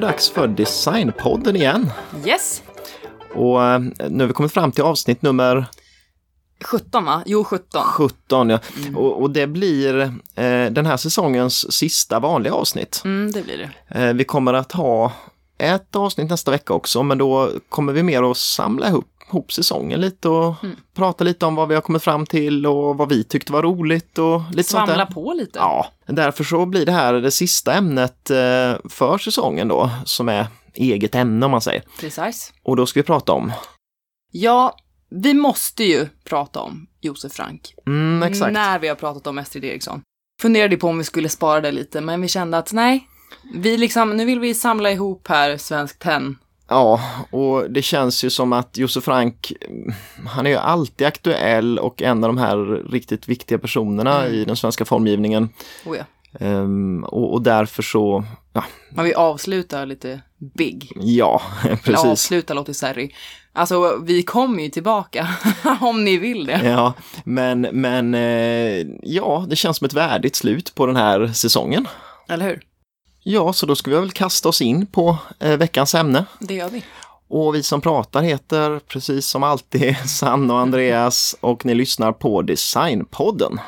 det dags för Designpodden igen. Yes! Och eh, nu har vi kommit fram till avsnitt nummer 17 va? Jo, 17. 17. Ja. Och, och det blir eh, den här säsongens sista vanliga avsnitt. Mm, det blir det. Eh, vi kommer att ha ett avsnitt nästa vecka också, men då kommer vi mer att samla ihop, ihop säsongen lite och prata lite om vad vi har kommit fram till och vad vi tyckte var roligt och lite sånt Svamla där. på lite. Ja, därför så blir det här det sista ämnet eh, för säsongen då, som är eget ämne om man säger. Precis. Och då ska vi prata om, Ja, vi måste ju prata om Josef Frank. mm, exakt. När vi har pratat om Estrid Eriksson. Funderade på om vi skulle spara det lite, men vi kände att nej. Vi liksom, nu vill vi samla ihop här Svensk Tenn. Ja, och det känns ju som att Josef Frank, han är ju alltid aktuell och en av de här riktigt viktiga personerna Mm. i den svenska formgivningen. Oh ja. Ehm, och, och därför så, ja, Men vi avslutar lite big. ja, Eller precis. avslutar låter Serry. Alltså, vi kommer ju tillbaka om ni vill det. Ja, men, men eh, ja, det känns som ett värdigt slut på den här säsongen. Eller hur? Ja, så då ska vi väl kasta oss in på eh, veckans ämne. Det gör vi. Och vi som pratar heter precis som alltid Sanna och Andreas och ni lyssnar på Designpodden.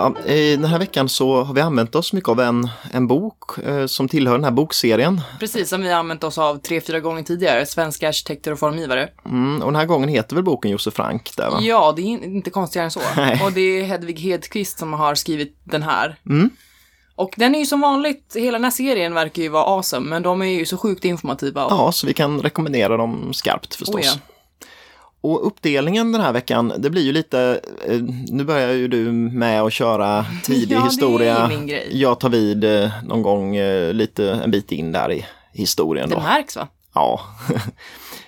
Ja, I den här veckan så har vi använt oss mycket av en, en bok eh, som tillhör den här bokserien. Precis som vi har använt oss av tre, fyra gånger tidigare. Svenska arkitekter och formgivare. Mm, och den här gången heter väl boken Josef Frank där va? Ja, det är in- inte konstigare än så. Nej. Och det är Hedvig Hedqvist som har skrivit den här. Mm. Och den är ju som vanligt, hela den här serien verkar ju vara awesome, men de är ju så sjukt informativa. Och, Ja, så vi kan rekommendera dem skarpt förstås. Oh ja. Och uppdelningen den här veckan, det blir ju lite, eh, nu börjar ju du med att köra tidig Ja, historia. Jag tar vid eh, någon gång eh, lite en bit in där i historien. det Då. märks va? Ja.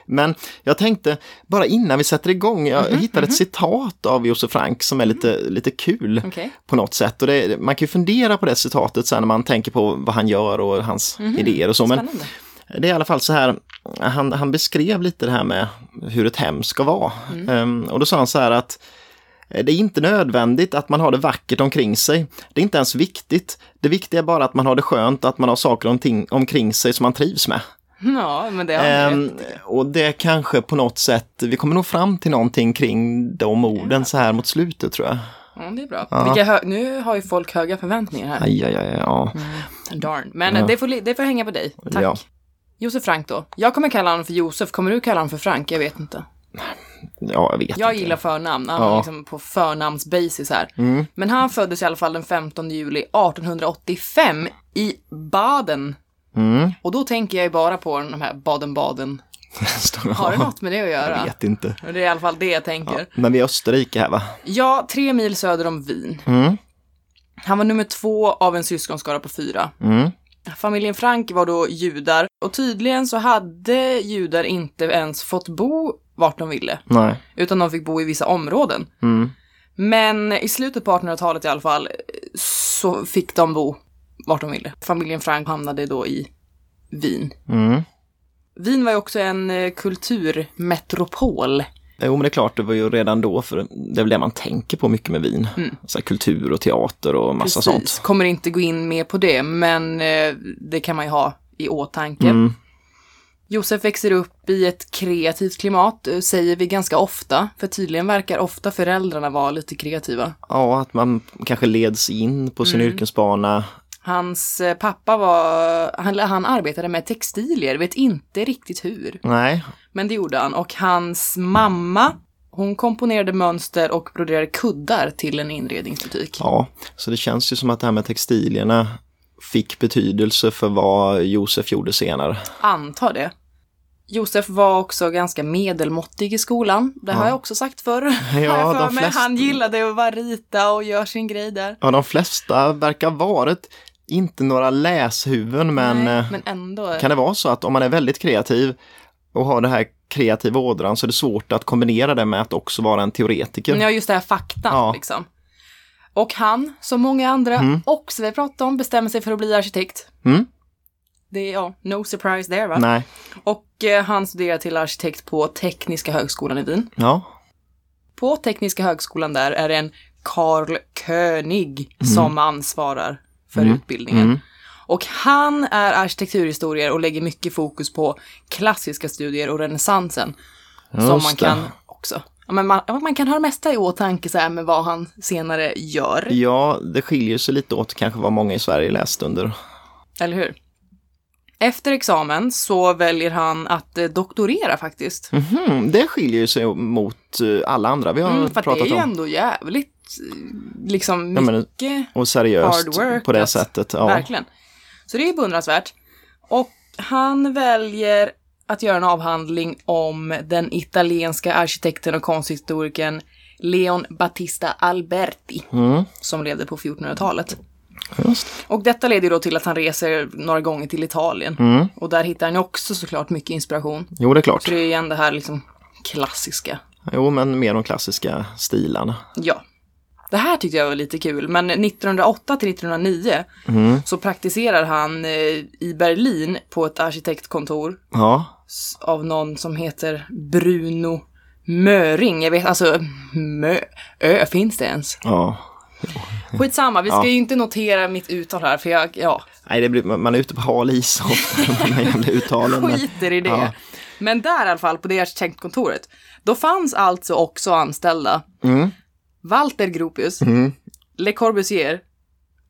Men jag tänkte, bara innan vi sätter igång, jag Mhm, hittade ett citat av Josef Frank som är lite, lite kul Okej. på något sätt. Och det, man kan ju fundera på det citatet sen när man tänker på vad han gör och hans idéer och så. Men Spännande. det är i alla fall så här, han, han beskrev lite det här med hur ett hem ska vara. Ehm, och då sa han så här att eh, det är inte nödvändigt att man har det vackert omkring sig. Det är inte ens viktigt. Det viktiga är bara att man har det skönt, att man har saker omkring, omkring sig som man trivs med. Ja, men det har i. och det kanske på något sätt, vi kommer nog fram till någonting kring de orden så här mot slutet tror jag. Ja, det är bra. Hö- nu har ju folk höga förväntningar här. Aj, aj, aj, ja. Darn. Men det, får, det får hänga på dig. Tack. Ja. Josef Frank då. Jag kommer kalla honom för Josef. Kommer du kalla honom för Frank? Jag vet inte. ja, jag vet Jag inte. gillar förnamn, han Ja. liksom på förnamnsbasis här. Men han föddes i alla fall den 15 juli 1885 i Baden. Mm. Och då tänker jag ju bara på de här Baden-Baden. Har det något med det att göra? Jag vet inte. Det är i alla fall det jag tänker. Men vi är Österrike här va? Ja, tre mil söder om Wien. Mm. Han var nummer två av en syskonskara på fyra. Familjen Frank var då judar och tydligen så hade judar inte ens fått bo vart de ville, Nej. utan de fick bo i vissa områden. Mm. Men i slutet på 1800-talet i alla fall så fick de bo vart de ville. Familjen Frank hamnade då i Wien. Mm. Wien var ju också en eh, kulturmetropol. Jo, men det är klart, det var ju redan då, för det är väl det man tänker på mycket med Wien. Så här, kultur och teater och massa sånt. Kommer inte gå in mer på det, men eh, det kan man ju ha i åtanke. Mm. Josef växer upp i ett kreativt klimat, eh, säger vi ganska ofta, för tydligen verkar ofta föräldrarna vara lite kreativa. Ja, att man kanske leds in på sin yrkesbana. Hans eh, pappa var, han, han arbetade med textilier, vet inte riktigt hur, Nej, men det gjorde han. Och hans mamma, hon komponerade mönster och broderade kuddar till en inredningsbutik. ja, så det känns ju som att det här med textilierna fick betydelse för vad Josef gjorde senare. Antar det. Josef var också ganska medelmåttig i skolan. Det har jag också sagt förr. jag för de flesta- Han gillade att bara rita och göra sin grej där. Ja, de flesta verkar varit inte några läshuvuden, men, Nej, eh, men ändå. kan det vara så att om man är väldigt kreativ och har det här kreativa ådran så är det svårt att kombinera det med att också vara en teoretiker. Ja, just det här fakta Ja. liksom. Och han, som många andra, också vi pratat om, bestämmer sig för att bli arkitekt. Mm. Det är, ja, no surprise there va? Nej. Och eh, han studerar till arkitekt på Tekniska högskolan i Wien. Ja. På Tekniska högskolan där är det en Karl König som ansvarar för utbildningen. Och han är arkitekturhistoriker och lägger mycket fokus på klassiska studier och renässansen. Som man Just det. kan också, men man, man kan ha det mesta i åtanke så här med vad han senare gör. Ja, det skiljer sig lite åt kanske vad många i Sverige läst under. Eller hur? Efter examen så väljer han att eh, doktorera faktiskt. Mhm, det skiljer sig mot eh, alla andra vi har Mm, för att det pratat är ju om. ändå jävligt, liksom Ja, men- mycket Och seriöst hard work, på det sättet. Ja. Verkligen. Så det är beundransvärt. Och han väljer att göra en avhandling om den italienska arkitekten och konsthistorikern Leon Battista Alberti, Mm, som levde på 1400-talet. just. Och detta leder då till att han reser några gånger till Italien. Mm. Och där hittar han också såklart mycket inspiration. Jo, det är klart. Så det är igen det här liksom klassiska. Jo, men mer de klassiska stilarna. Ja. Det här tyckte jag var lite kul, men 1908 till 1909 Mm. så praktiserar han eh, i Berlin på ett arkitektkontor Ja, av någon som heter Bruno Möring. Jag vet, alltså, mö, ö, finns det ens? ja. Skitsamma, vi ska Ja. ju inte notera mitt uttal här, för jag, ja, Nej, det blir, man är ute på hal is uttalen. skiter i det. Ja. Men där i alla fall, på det arkitektkontoret, då fanns alltså också anställda Mm. Walter Gropius, Mm. Le Corbusier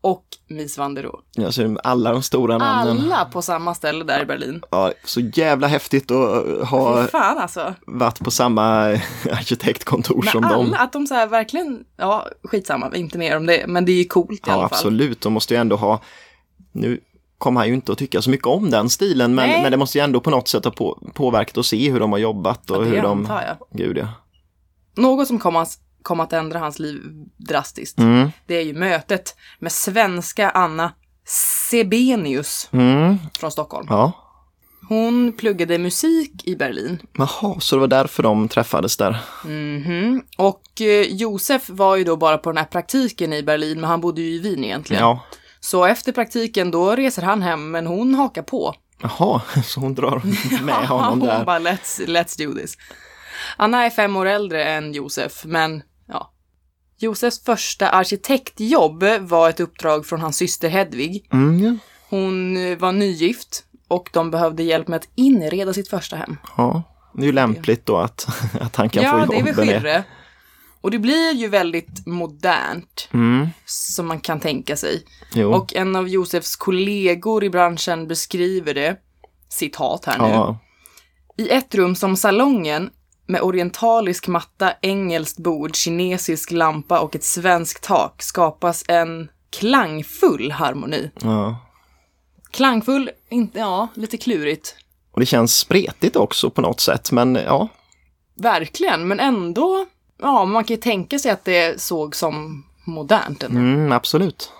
och Mies van der Rohe. Ja, så alla de stora namnen. Alla på samma ställe där i Berlin. Ja, så jävla häftigt att uh, ha fan alltså. varit på samma arkitektkontor som Men alla, dem. att de så här verkligen, ja skitsamma, inte mer om det, men det är ju coolt i Ja, alla fall. absolut. De måste ju ändå ha... Nu kommer han ju inte att tycka så mycket om den stilen, men, men det måste ju ändå på något sätt ha på, påverkat att se hur de har jobbat och det hur de... jag. Gud ja. Något som kom, att- kom att ändra hans liv drastiskt, Mm. det är ju mötet med svenska Anna Sebenius Mm. från Stockholm. Ja. Hon pluggade musik i Berlin. Jaha, så det var därför de träffades där. Mhm. Och eh, Josef var ju då bara på den här praktiken i Berlin, men han bodde ju i Wien egentligen. Ja. Så efter praktiken då reser han hem, men hon hakar på. Jaha, så hon drar med honom hon där. bara let's, let's do this. Anna är fem år äldre än Josef, men. Josefs första arkitektjobb var ett uppdrag från hans syster Hedvig. Mm, ja. Hon eh, var nygift och de behövde hjälp med att inreda sitt första hem. ja. Det är ju lämpligt då att, att han kan ja, få jobb det är väl skirre. Och det blir ju väldigt modernt, Mm. som man kan tänka sig. Jo. Och en av Josefs kollegor i branschen beskriver det, citat här nu. ja. I ett rum som salongen med orientalisk matta, engelskt bord, kinesisk lampa och ett svenskt tak skapas en klangfull harmoni. ja. Klangfull, inte, ja, lite klurigt. Och det känns spretigt också på något sätt, men ja. Verkligen, men ändå, ja, man kan ju tänka sig att det såg som modernt ändå. Mm, absolut.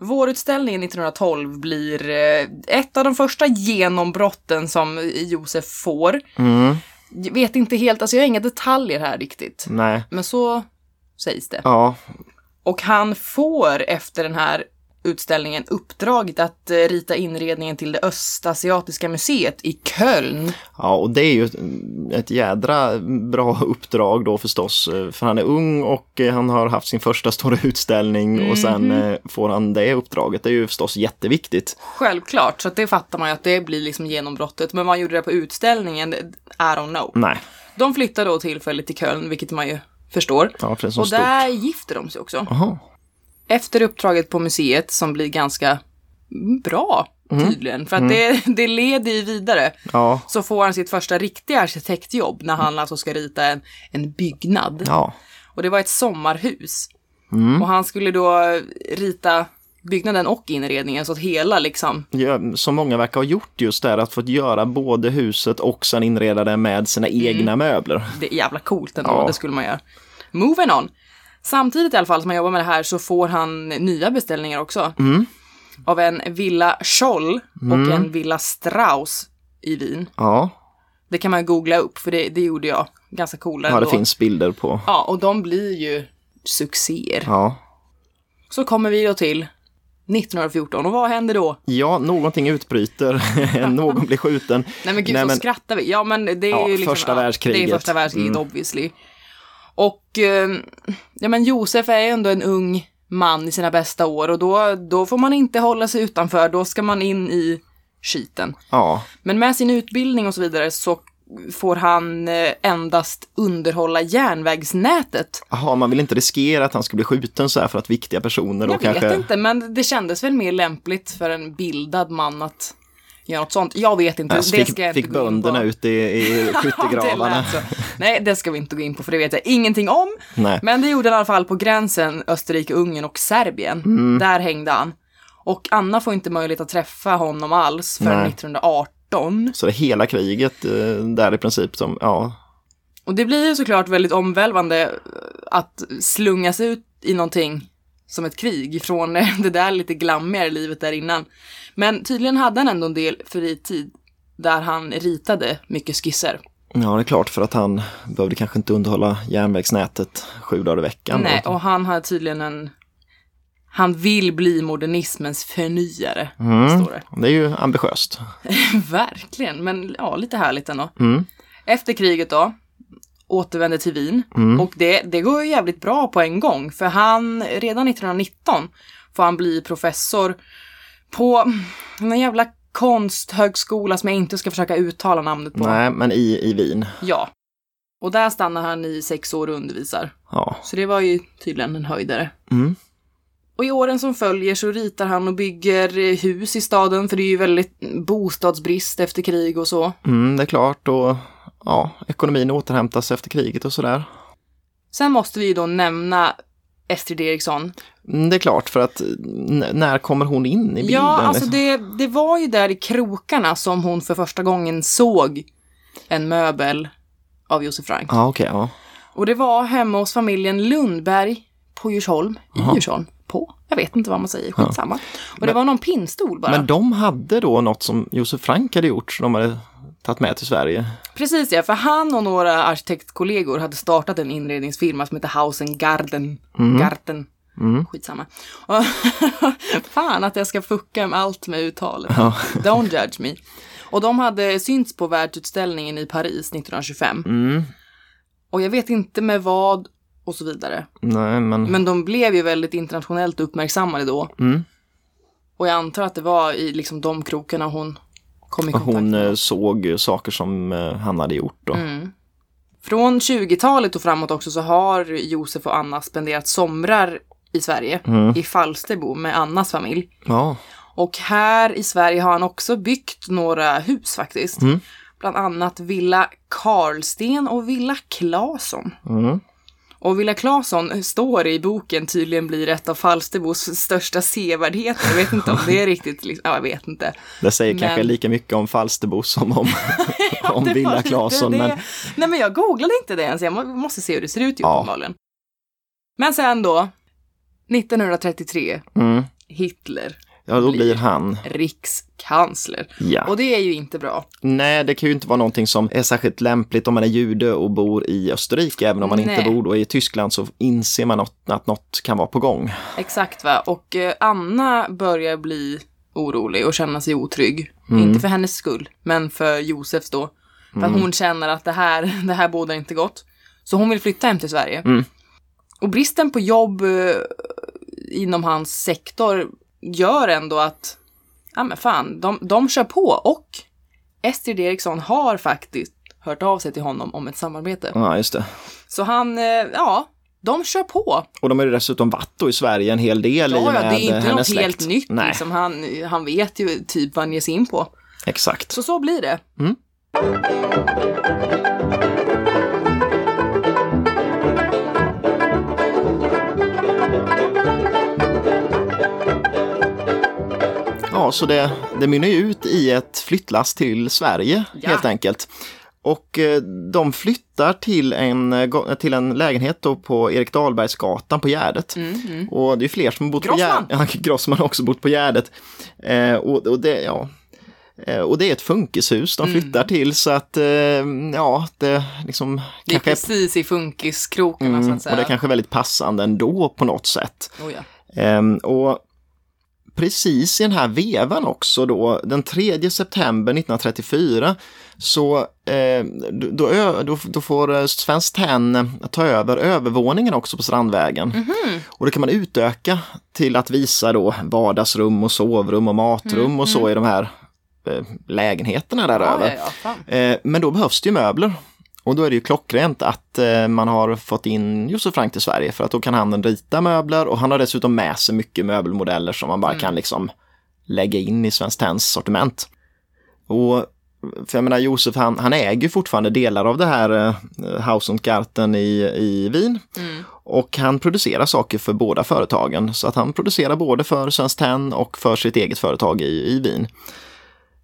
Vårutställningen 1912 blir eh, ett av de första genombrotten som Josef får. Mm. Jag vet inte helt, alltså jag har inga detaljer här riktigt. Nej. Men så sägs det. Ja. Och han får efter den här utställningen uppdraget att eh, rita inredningen till det östasiatiska museet i Köln. ja, och det är ju ett jädra bra uppdrag då förstås. eh, För han är ung och eh, han har haft sin första stora utställning och sen Mhm. får han det uppdraget. Det är ju förstås jätteviktigt. Självklart, så det fattar man ju att det blir liksom genombrottet. Men vad han gjorde det på utställningen, I don't know. Nej, De flyttar då tillfälligt till Köln, vilket man ju förstår. ja, Och stort. där gifter de sig också. Jaha. Efter uppdraget på museet, som blir ganska bra tydligen, för att det, det leder ju vidare. Ja, Så får han sitt första riktiga arkitektjobb när han alltså ska rita en, en byggnad. ja. Och det var ett sommarhus. Mm. Och han skulle då rita byggnaden och inredningen så att hela liksom, Ja, som många verkar ha gjort just där, att få göra både huset och sen inreda det med sina egna möbler. det är jävla coolt ändå, Ja. det skulle man göra. Moving on. Samtidigt i alla fall som han jobbar med det här så får han nya beställningar också. Mm. Av en Villa Scholl och en Villa Strauss i Wien. Ja, Det kan man googla upp för det, det gjorde jag. Ganska coola ja det ändå. finns bilder på. Ja, och de blir ju succéer. Ja, Så kommer vi då till 1914. Och vad händer då? Ja, någonting utbryter, någon blir skjuten. Nej men gud, Nej, så men- skrattar vi. Ja men det är Ja, ju liksom... första världskriget. Det är första världskriget Mm. obviously. Och, eh, ja men Josef är ändå en ung man i sina bästa år och då, då får man inte hålla sig utanför, då ska man in i skiten. Ja, Men med sin utbildning och så vidare så får han eh, endast underhålla järnvägsnätet. Jaha, man vill inte riskera att han ska bli skjuten så här för att viktiga personer då Jag kanske... vet inte, men det kändes väl mer lämpligt för en bildad man att göra något sånt. Jag vet inte, Alltså, det fick, ska jag fick inte bönderna ut i, i skyttegravarna. det. Nej, det ska vi inte gå in på för det vet jag ingenting om. Nej. Men det gjorde han i alla fall på gränsen Österrike-Ungern och Serbien. Mm. Där hängde han. Och Anna får inte möjlighet att träffa honom alls förrän Nej. 1918. Så det är hela kriget eh, där i princip som, ja, Och det blir ju såklart väldigt omvälvande eh, att slungas ut i någonting som ett krig från det där lite glammigare livet där innan. Men tydligen hade han ändå en del fritid där han ritade mycket skisser. ja det är klart för att han behövde kanske inte underhålla järnvägsnätet sju dagar i veckan. Nej, och han har tydligen en... Han vill bli modernismens förnyare, Mm. står det. Det är ju ambitiöst. Verkligen, men ja, lite härligt ändå. Mm. Efter kriget då, återvände till Wien. Mm. Och det, det går ju jävligt bra på en gång, för han, redan 1919 får han bli professor på en jävla konsthögskola som jag inte ska försöka uttala namnet på. Nej, men i, i Wien. Ja. Och där stannar han i sex år och undervisar. Ja. Så det var ju tydligen en höjdare. Mm. Och i åren som följer så ritar han och bygger hus i staden, för det är ju väldigt bostadsbrist efter krig och så. Mm, det är klart och ja, ekonomin återhämtas efter kriget och sådär. Sen måste vi ju då nämna Estrid Eriksson. Mm, det är klart för att när kommer hon in i bilden? Ja, alltså liksom? det, det var ju där i krokarna som hon för första gången såg en möbel av Josef Frank. Ja, okej, ja. Och det var hemma hos familjen Lundberg på Djursholm. I. Djursholm. På? Jag vet inte vad man säger, skitsamma. Och det var någon pinnstol bara. Men de hade då något som Josef Frank hade gjort, de hade tagit med till Sverige. Precis ja, för han och några arkitektkollegor hade startat en inredningsfirma som heter Hausen Garden. Garten. Mm. Skitsamma. Fan att jag ska fucka med allt med uttalet. Ja. Don't judge me. Och de hade synts på världsutställningen i Paris 1925. Mm. Och jag vet inte med vad och så vidare. Nej, men... Men de blev ju väldigt internationellt uppmärksammade då. Mm. Och jag antar att det var i liksom de krokarna hon hon eh, såg saker som eh, han hade gjort då. Mm. Från 20-talet och framåt också så har Josef och Anna spenderat somrar i Sverige, Mm. i Falsterbo med Annas familj. Ja. Och här i Sverige har han också byggt några hus faktiskt. Mm. Bland annat Villa Karlsten och Villa Claesson. Mm. Och Villa Claesson står i boken tydligen blir ett av Falsterbos största sevärdheter. Jag vet inte om det är riktigt, liksom, ja jag vet inte. Det säger Men- kanske lika mycket om Falsterbo som om, om Det var Villa Claesson. Men Nej men jag googlade inte det ens, jag må- måste se hur det ser ut ju Ja. uppenbarligen. Men sen då, 1933, mm, Hitler, ja, då blir han. rikskansler. Ja. Och det är ju inte bra. Nej, det kan ju inte vara någonting som är särskilt lämpligt om man är jude och bor i Österrike. Även om man Nej. inte bor då i Tyskland så inser man något, att något kan vara på gång. Exakt va, och eh, Anna börjar bli orolig och känna sig otrygg. Mm. Inte för hennes skull, men för Josefs då. För att hon känner att det här, det här bådar inte gott. Så hon vill flytta hem till Sverige. Mm. Och bristen på jobb eh, inom hans sektor gör ändå att, ja men fan, de, de kör på. Och Estrid Eriksson har faktiskt hört av sig till honom om ett samarbete. Ja, just det. Så han, eh, ja, de kör på. Och de har ju dessutom varit i Sverige en hel del i Ja, och ja, med det är inte hennes något släkt. helt nytt. Nej, Liksom. Han, han vet ju typ vad han ger sig in på. exakt. Så så blir det. Mm. Ja, så det, det mynnar ju ut i ett flyttlass till Sverige Ja. helt enkelt. Och eh, de flyttar till en, till en lägenhet då på Erik Dahlbergsgatan på Gärdet. Mm, mm. Och det är fler som har bott Grossman. på Gärdet. Ja, Grossman har också bott på Gärdet. Eh, och, och, det, ja. eh, och det är ett funkishus de flyttar till så att eh, ja, det liksom Mm. Det är kanske är, precis i funkiskrokarna så mm, att och säga. det är kanske väldigt passande ändå på något sätt. oh, ja. Ehm, och precis i den här vevan också då, den 3 september 1934, så eh, då, då, då, får eh, Svenskt Tenn ta över övervåningen också på Strandvägen. Mm -hmm. Och då kan man utöka till att visa då vardagsrum och sovrum och matrum mm, och så mm. i de här eh, lägenheterna där ja, över. Ja, ja, eh, men då behövs det ju möbler. Och då är det ju klockrent att eh, man har fått in Josef Frank till Sverige för att då kan han rita möbler och han har dessutom med sig mycket möbelmodeller som man bara mm. kan liksom lägga in i Svenskt Tenns sortiment. Och för jag menar Josef han, han äger fortfarande delar av det här eh, House und Garten i, i Wien. Mm. Och han producerar saker för båda företagen. Så att han producerar både för Svenskt Tenn och för sitt eget företag i, i Wien.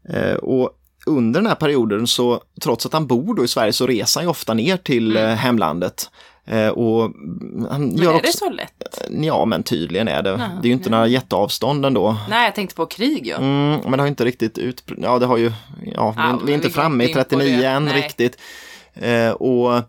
Eh, och under den här perioden så, trots att han bor då i Sverige, så reser han ju ofta ner till mm. Eh, hemlandet. Eh, och han men gör är också... det så lätt? Ja, men tydligen är det. Ja, det är ju inte ja. några jätteavstånd ändå. Nej, jag tänkte på krig ja. Mm, men det har inte riktigt ut... Ja, det har ju... Ja, ja vi, vi är inte framme i 39 än Nej. riktigt. Eh, och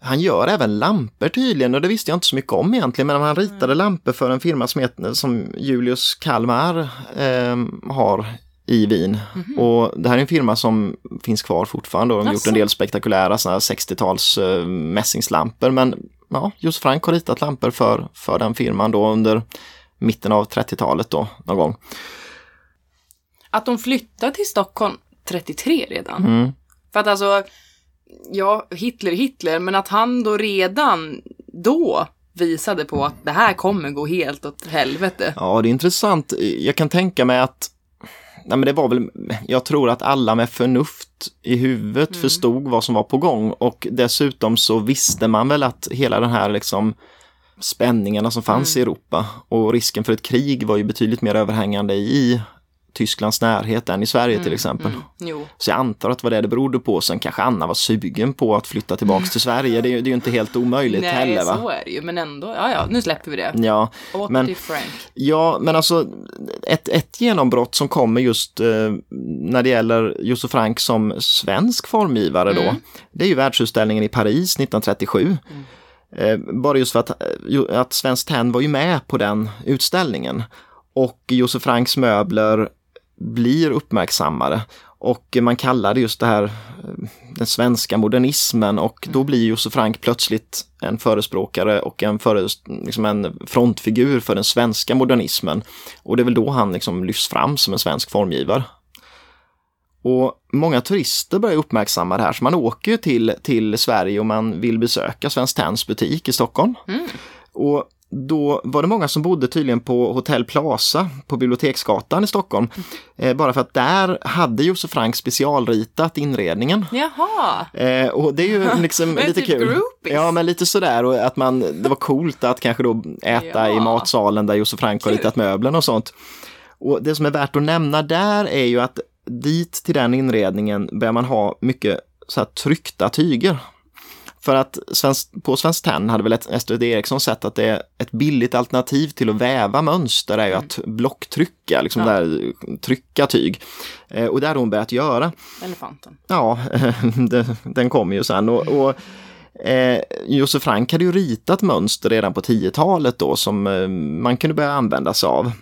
han gör även lampor tydligen och det visste jag inte så mycket om egentligen men han ritade mm. lampor för en firma som, heter, som Julius Kalmar eh, har i Wien. Mm -hmm. Och det här är en firma som finns kvar fortfarande och de har gjort en del spektakulära 60-tals uh, mässingslampor. Men ja, Josef Frank har ritat lampor för, för den firman då under mitten av 30-talet då någon gång. Att de flyttade till Stockholm 33 redan. Mm. För att alltså, ja, Hitler Hitler, men att han då redan då visade på att det här kommer gå helt åt helvete. Ja, det är intressant. Jag kan tänka mig att nej men det var väl, jag tror att alla med förnuft i huvudet mm. förstod vad som var på gång och dessutom så visste man väl att hela den här liksom spänningarna som fanns mm. i Europa och risken för ett krig var ju betydligt mer överhängande i Tysklands närhet än i Sverige mm, till exempel. Mm, så jag antar att det var det det berodde på. Sen kanske Anna var sugen på att flytta tillbaks till Sverige. Det är, det är ju inte helt omöjligt Nej, heller. Nej, så är det ju. Men ändå, ja ja, nu släpper vi det. Ja, men, Frank. Ja, men alltså ett, ett genombrott som kommer just eh, när det gäller Josef Frank som svensk formgivare då. Mm. Det är ju världsutställningen i Paris 1937. Mm. Eh, bara just för att, eh, att Svenskt Tenn var ju med på den utställningen. Och Josef Franks möbler blir uppmärksammade. Och man kallar det just det här den svenska modernismen och då blir Josef Frank plötsligt en förespråkare och en, före, liksom en frontfigur för den svenska modernismen. Och det är väl då han liksom lyfts fram som en svensk formgivare. Och många turister börjar uppmärksamma det här, så man åker till, till Sverige och man vill besöka Svenskt Tenns butik i Stockholm. Mm. Och då var det många som bodde tydligen på Hotell Plaza på Biblioteksgatan i Stockholm. Eh, bara för att där hade Josef Frank specialritat inredningen. Jaha! Eh, och det är ju liksom lite typ kul. Groupies. Ja, men lite sådär och att man, det var coolt att kanske då äta ja. i matsalen där Josef Frank har ritat möblen och sånt. Och det som är värt att nämna där är ju att dit till den inredningen börjar man ha mycket så här tryckta tyger. För att på Svenskt Tenn hade väl Ester Eriksson sett att det är ett billigt alternativ till att väva mönster är ju att blocktrycka, liksom ja. där, trycka tyg. Eh, och det har hon börjat göra. Elefanten. Ja, den kom ju sen. Och, och eh, Josef Frank hade ju ritat mönster redan på 10-talet då som eh, man kunde börja använda sig av.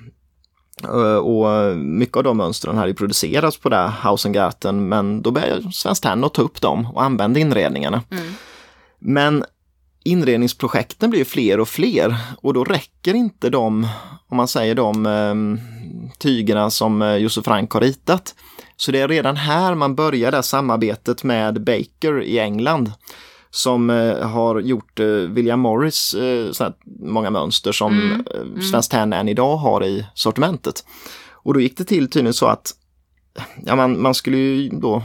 Eh, och mycket av de mönstren hade producerats på det Hausengarten men då började Svenskt Tenn att ta upp dem och använda inredningarna. Mm. Men inredningsprojekten blir fler och fler och då räcker inte de, om man säger de eh, tygerna som eh, Josef Frank har ritat. Så det är redan här man börjar det samarbetet med Baker i England som eh, har gjort eh, William Morris eh, många mönster som mm. mm. Svenskt Tenn än idag har i sortimentet. Och då gick det till tydligen så att ja, man, man skulle ju då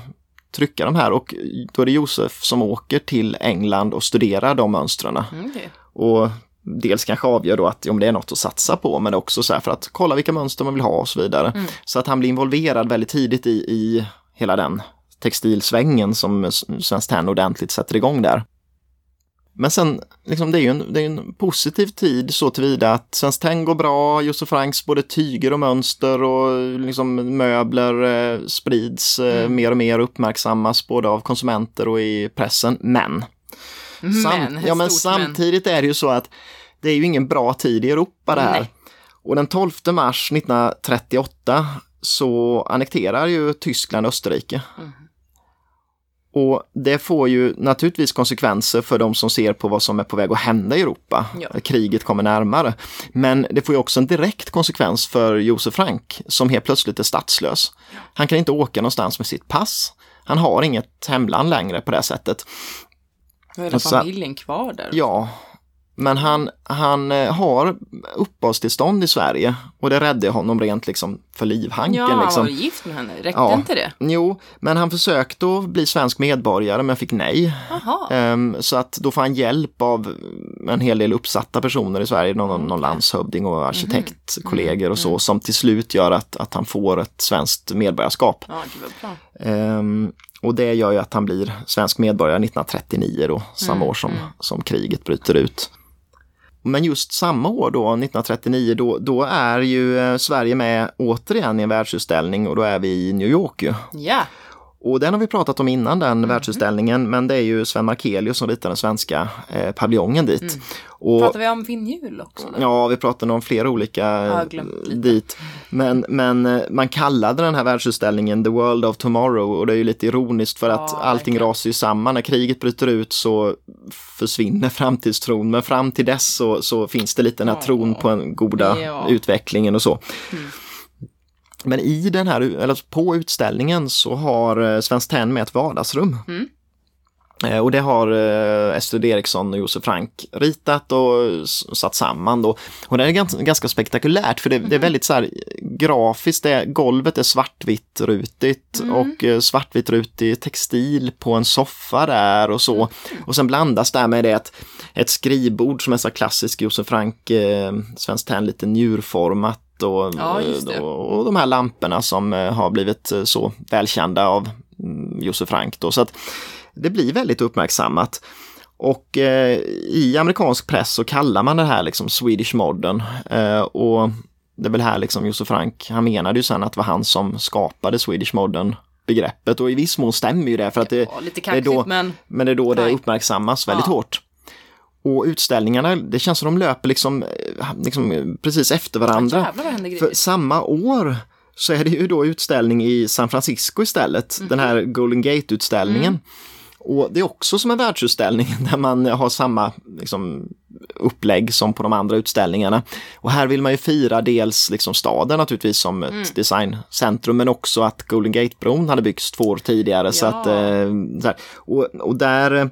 trycka de här och då är det Josef som åker till England och studerar de mönstren. Okay. Och dels kanske avgör då att om det är något att satsa på men också så för att kolla vilka mönster man vill ha och så vidare. Mm. Så att han blir involverad väldigt tidigt i, i hela den textilsvängen som Svenskt Tenn ordentligt sätter igång där. Men sen, liksom, det är ju en, det är en positiv tid så tillvida att Svenskt Tenn går bra, Josef Franks både tyger och mönster och liksom möbler eh, sprids eh, mm. mer och mer uppmärksammas både av konsumenter och i pressen. Men, men, ja, men samtidigt men. är det ju så att det är ju ingen bra tid i Europa det här. Nej. Och den 12 mars 1938 så annekterar ju Tyskland Österrike. Och det får ju naturligtvis konsekvenser för de som ser på vad som är på väg att hända i Europa. Ja. Kriget kommer närmare. Men det får ju också en direkt konsekvens för Josef Frank som helt plötsligt är statslös. Han kan inte åka någonstans med sitt pass. Han har inget hemland längre på det sättet. Hela Och så- familjen kvar där. Ja, men han, han eh, har uppehållstillstånd i Sverige och det räddade honom rent liksom för livhanken. Ja, han liksom. var gift med henne. Räckte Ja. inte det? Jo, men han försökte att bli svensk medborgare men fick nej. Ehm, så att då får han hjälp av en hel del uppsatta personer i Sverige, någon, någon landshövding och arkitektkollegor och så, som till slut gör att, att han får ett svenskt medborgarskap. Ja. Ehm, och det gör ju att han blir svensk medborgare 1939 då, samma Mm, år som, som kriget bryter ut. Men just samma år då, 1939, då, då är ju eh, Sverige med återigen i en världsutställning och då är vi i New York ju. Ja, Och den har vi pratat om innan den Mm. världsutställningen, men det är ju Sven Markelius som ritar den svenska eh, paviljongen dit. Mm. Och, pratar vi om Finnhjul också? Då? Ja, vi pratade om flera olika eh, dit. Men, men eh, man kallade den här världsutställningen The World of Tomorrow och det är ju lite ironiskt för att Ja, allting verkligen. rasar ju samman. När kriget bryter ut så försvinner framtidstron men fram till dess så, så finns det lite den här Ja. tron på den goda Ja. utvecklingen och så. Men i den här, eller på utställningen så har eh, Svenskt Tenn med ett vardagsrum. Mm. Eh, Och det har eh, Estrid Eriksson och Josef Frank ritat och satt samman då. Och det är ganska, ganska spektakulärt för det, det är väldigt så här grafiskt, det, golvet är svartvitt rutigt och eh, svartvitt rutig textil på en soffa där och så. Och sen blandas det med det ett, ett skrivbord som är så klassisk Josef Frank, eh, Svenskt Tenn, lite njurformat och, Ja, och, och de här lamporna som har blivit så välkända av mm, Josef Frank. Då. Så att det blir väldigt uppmärksammat. Och eh, i amerikansk press så kallar man det här liksom Swedish Modern. Eh, och det är väl här liksom Josef Frank, han menade ju sen att det var han som skapade Swedish Modern begreppet och i viss mån stämmer ju det för att det, Ja, lite det är kaxigt då, men men det är då det uppmärksammas väldigt Ja. hårt. Och utställningarna, det känns som de löper liksom, eh, liksom precis efter varandra. händer För samma år så är det ju då utställning i San Francisco istället, Mhm. den här Golden Gate-utställningen. Mm. Och det är också som en världsutställning där man har samma liksom, upplägg som på de andra utställningarna. Och här vill man ju fira dels liksom staden naturligtvis som ett Mm. designcentrum men också att Golden Gate-bron hade byggts två år tidigare. Så Ja. att, eh, så. Och, och där eh,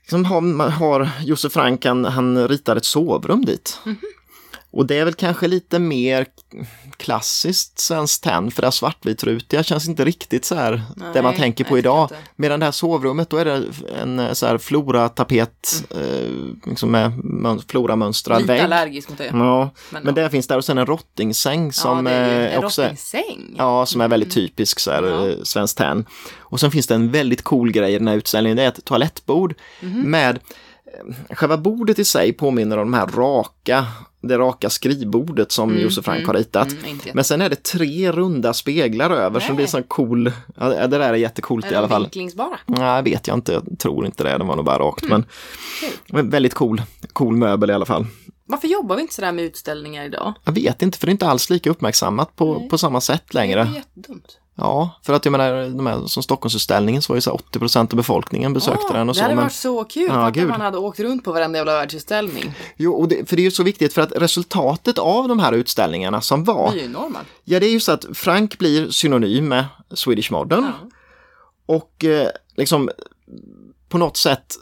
liksom har, har Josef Frank, han, han ritar ett sovrum dit. Mhm. Och det är väl kanske lite mer klassiskt Svenskt Tenn för det här svartvitrutiga känns inte riktigt så här det man Nej, tänker på nej, idag. Medan det här sovrummet då är det en eh, så här floratapet eh, liksom med mön- floramönstrad Lite vägg. allergisk mot det. Ja, Men, det finns där och sen en rottingsäng som ja, är ju eh, en också rottingsäng. Ja, som är väldigt typisk så här, Ja. eh, Svenskt Tenn. Och sen finns det en väldigt cool grej i den här utställningen, det är ett toalettbord Mhm. med Själva bordet i sig påminner om de här raka, det raka skrivbordet som Josef Frank har ritat. Mm, Men sen är det tre runda speglar över som Nej. blir sån cool, ja, det där är jättecoolt är i alla fall. vinklingsbara? Nej, vet jag inte, jag tror inte det, den var nog bara rakt. Men, Kul. men väldigt cool, cool möbel i alla fall. Varför jobbar vi inte sådär med utställningar idag? Jag vet inte, för det är inte alls lika uppmärksammat på, Nej. på samma sätt Det längre. är jättedumt. Ja, för att jag menar, de här, som Stockholmsutställningen så var ju så här 80% av befolkningen besökte den och det så. hade Men, varit så kul Ja, att man hade åkt runt på varenda jävla världsutställning. jo, och det, för det är ju så viktigt för att resultatet av de här utställningarna som var, Det är ju enorma. ja det är ju så att Frank blir synonym med Swedish Modern Ja. och eh, liksom på något sätt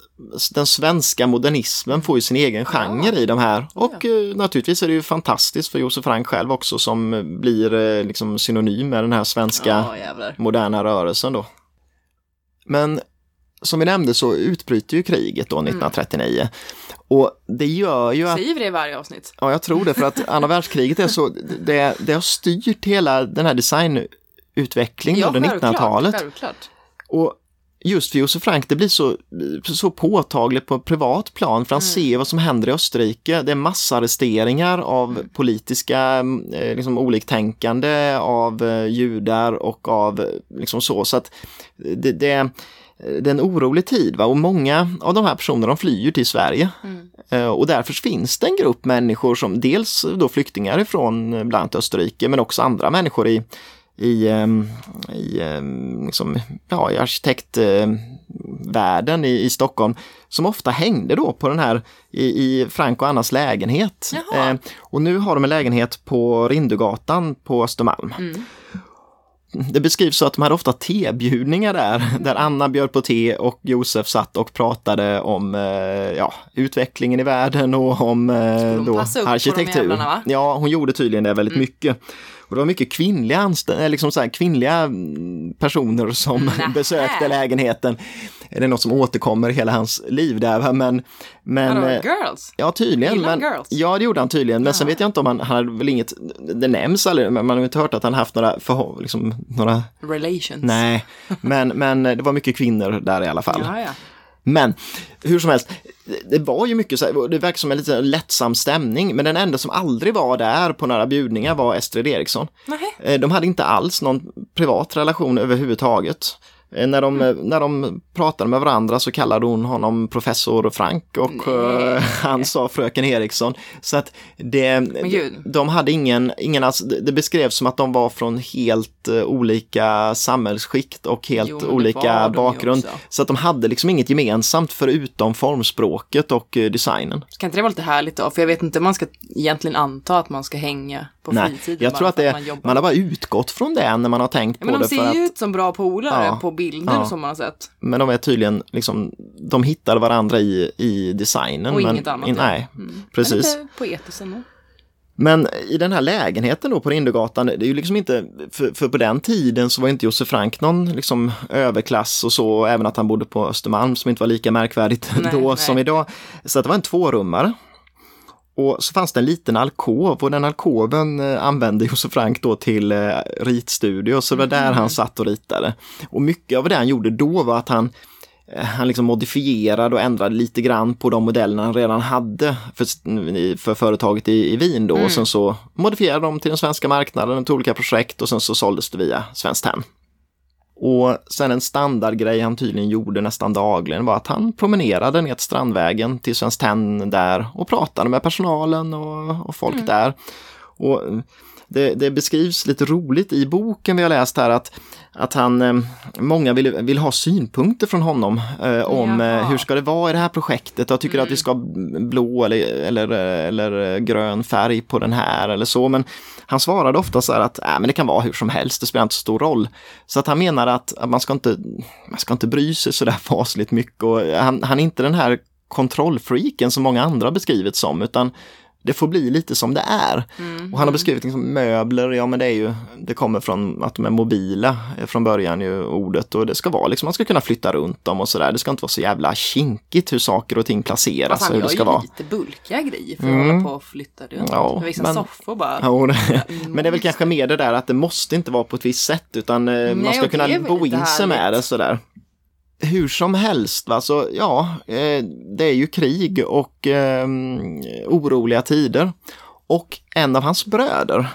den svenska modernismen får ju sin egen genre i de här och eh, naturligtvis är det ju fantastiskt för Josef Frank själv också som eh, blir eh, liksom synonym med den här svenska Ja, moderna rörelsen då. Men som vi nämnde så utbryter ju kriget då 1939. Och det gör ju att, Säger vi det i varje avsnitt? ja jag tror det för att andra världskriget är så, det, det har styrt hela den här designutvecklingen under självklart, 1900-talet. Självklart. Och just för Josef Frank, det blir så, så påtagligt på ett privat plan för han ser vad som händer i Österrike. Det är massarresteringar av politiska eh, liksom, oliktänkande, av eh, judar och av eh, liksom så. Så att det, det, det är en orolig tid va? och många av de här personerna de flyr till Sverige. Eh, Och därför finns det en grupp människor som dels då flyktingar ifrån bland annat Österrike men också andra människor i, i, ehm, i, ehm, liksom, ja, i arkitektvärlden i, i Stockholm som ofta hängde då på den här i, i Frank och Annas lägenhet. Eh, och nu har de en lägenhet på Rindugatan på Östermalm. Det beskrivs så att de hade ofta tebjudningar där, där Anna bjöd på te och Josef satt och pratade om eh, ja, utvecklingen i världen och om eh, då, arkitektur. jävlarna? Ja, hon gjorde tydligen det väldigt mycket. Och det var mycket kvinnliga, eh, liksom så här, kvinnliga mm, personer som Nähä. besökte lägenheten. Det är något som återkommer i hela hans liv där. Men, men, Vadå, eh, girls? Ja, tydligen. Men, girls? ja, det gjorde han tydligen. Men sen vet jag inte om han, han hade väl inget, det nämns aldrig, men man har inte hört att han haft några, förhå- liksom, några Relations. nej. Men, men det var mycket kvinnor där i alla fall. Ja, ja. Men hur som helst, det var ju mycket så här, det verkar som en lite lättsam stämning, men den enda som aldrig var där på några bjudningar var Estrid Eriksson. Nähä. Eh, De hade inte alls någon privat relation överhuvudtaget. Eh, När de, Mm. när de pratade med varandra så kallade hon honom professor Frank och eh, han sa fröken Eriksson. Så att det, de hade ingen, ingen alltså, det beskrevs som att de var från helt eh, olika samhällsskikt och helt Jo, olika bakgrund. Så att de hade liksom inget gemensamt förutom formspråket och designen. Kan inte det vara lite härligt då? För jag vet inte om man ska egentligen anta att man ska hänga på Nej, fritiden. jag tror att det, man man, jobbar. har bara utgått från det när man har tänkt Ja, på men de det. ser För att, ju ut som bra polare Ja. på bilder Ja. som man har sett. Men de är tydligen, liksom, de hittar varandra i, i designen. Och men, inget annat, i, ja. Nej, Men precis. lite poetiskt ändå. Men i den här lägenheten då på Rindögatan, det är ju liksom inte, för, för på den tiden så var inte Josef Frank någon liksom överklass och så, även att han bodde på Östermalm som inte var lika märkvärdigt Nej, då nej. som idag. Så att det var en tvårummare. Och så fanns det en liten alkov och den alkoven eh, använde Josef Frank då till eh, ritstudio, så det var där han satt och ritade. Och mycket av det han gjorde då var att han eh, han liksom modifierade och ändrade lite grann på de modellerna han redan hade för, för företaget i, i Wien då. Och sen så modifierade de till den svenska marknaden, till olika projekt och sen så såldes det via Svenskt Tenn. Och sen en standardgrej han tydligen gjorde nästan dagligen var att han promenerade ner till Strandvägen till Svenskt Tenn där och pratade med personalen och, och folk där. Och det, det beskrivs lite roligt i boken vi har läst här att, att han, eh, många vill, vill ha synpunkter från honom eh, om eh, Jaha. hur ska det vara i det här projektet. Jag tycker att vi ska ha blå eller, eller, eller grön färg på den här eller så. Men han svarade ofta så här att äh, men det kan vara hur som helst, det spelar inte så stor roll. Så att han menar att, att man, ska inte, man ska inte bry sig så där fasligt mycket. Och han, han är inte den här kontrollfreaken som många andra har beskrivits som, utan det får bli lite som det är. Och han har beskrivit liksom möbler, ja men det är ju, det kommer från att de är mobila eh, från början ju ordet och det ska vara liksom, man ska kunna flytta runt dem och sådär. Det ska inte vara så jävla kinkigt hur saker och ting placeras Fast och hur det ska vara. lite bulkiga grejer för att hålla på och flytta runt. Ja, Vissa men- soffor bara. Ja, det- men det är väl kanske mer det där att det måste inte vara på ett visst sätt utan eh, man Nej, ska och kunna bo in sig med det sådär. Hur som helst, va? så ja, eh, det är ju krig och eh, oroliga tider. Och en av hans bröder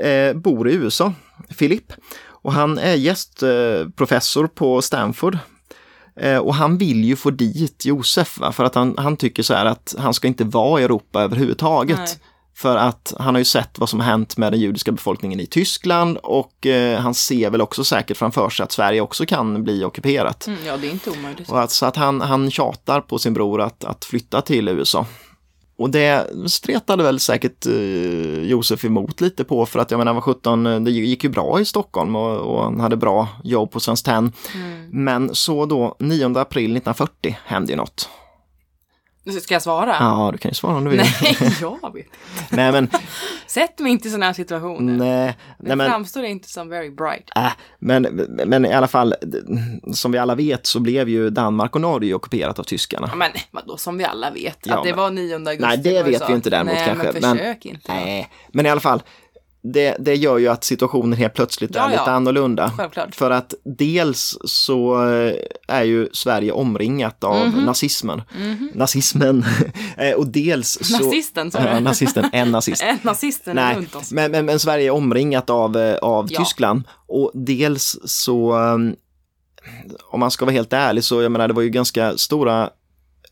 eh, bor i USA, Philip. Och han är gästprofessor eh, på Stanford. Eh, och han vill ju få dit Josef, va? för att han, han tycker så här att han ska inte vara i Europa överhuvudtaget. Nej. För att han har ju sett vad som har hänt med den judiska befolkningen i Tyskland och eh, han ser väl också säkert framför sig att Sverige också kan bli ockuperat. Mm, ja, det är inte omöjligt. Och alltså att han, han tjatar på sin bror att, att flytta till USA. Och det stretade väl säkert eh, Josef emot lite på för att jag menar, han var 17, eh, det gick ju bra i Stockholm och, och han hade bra jobb på Svenskt Tenn. Men så då 9 april 1940 hände ju något. Ska jag svara? Ja, du kan ju svara om du vill. Nej, jag vet inte. nej men, Sätt mig inte i sådana här situationer. nej, Det nej men, framstår inte som very bright. Äh, men, men i alla fall, som vi alla vet så blev ju Danmark och Norge ockuperat av tyskarna. Ja, Men vadå, som vi alla vet. Ja, att det men- var 9 augusti. Nej, det vet vi inte däremot Nej, kanske. Men försök inte. Nej, men i alla fall, det, det gör ju att situationen helt plötsligt Ja, är lite ja. annorlunda. Självklart. För att dels så är ju Sverige omringat av Mhm. nazismen. Nazismen. Eh, och dels så... Nazisten, du? Ja, nazisten, en nazist. En nazisten Nej, runt oss. men, men, men Sverige är omringat av, eh, av Ja. Tyskland och dels så um, om man ska vara helt ärlig så, jag menar det var ju ganska stora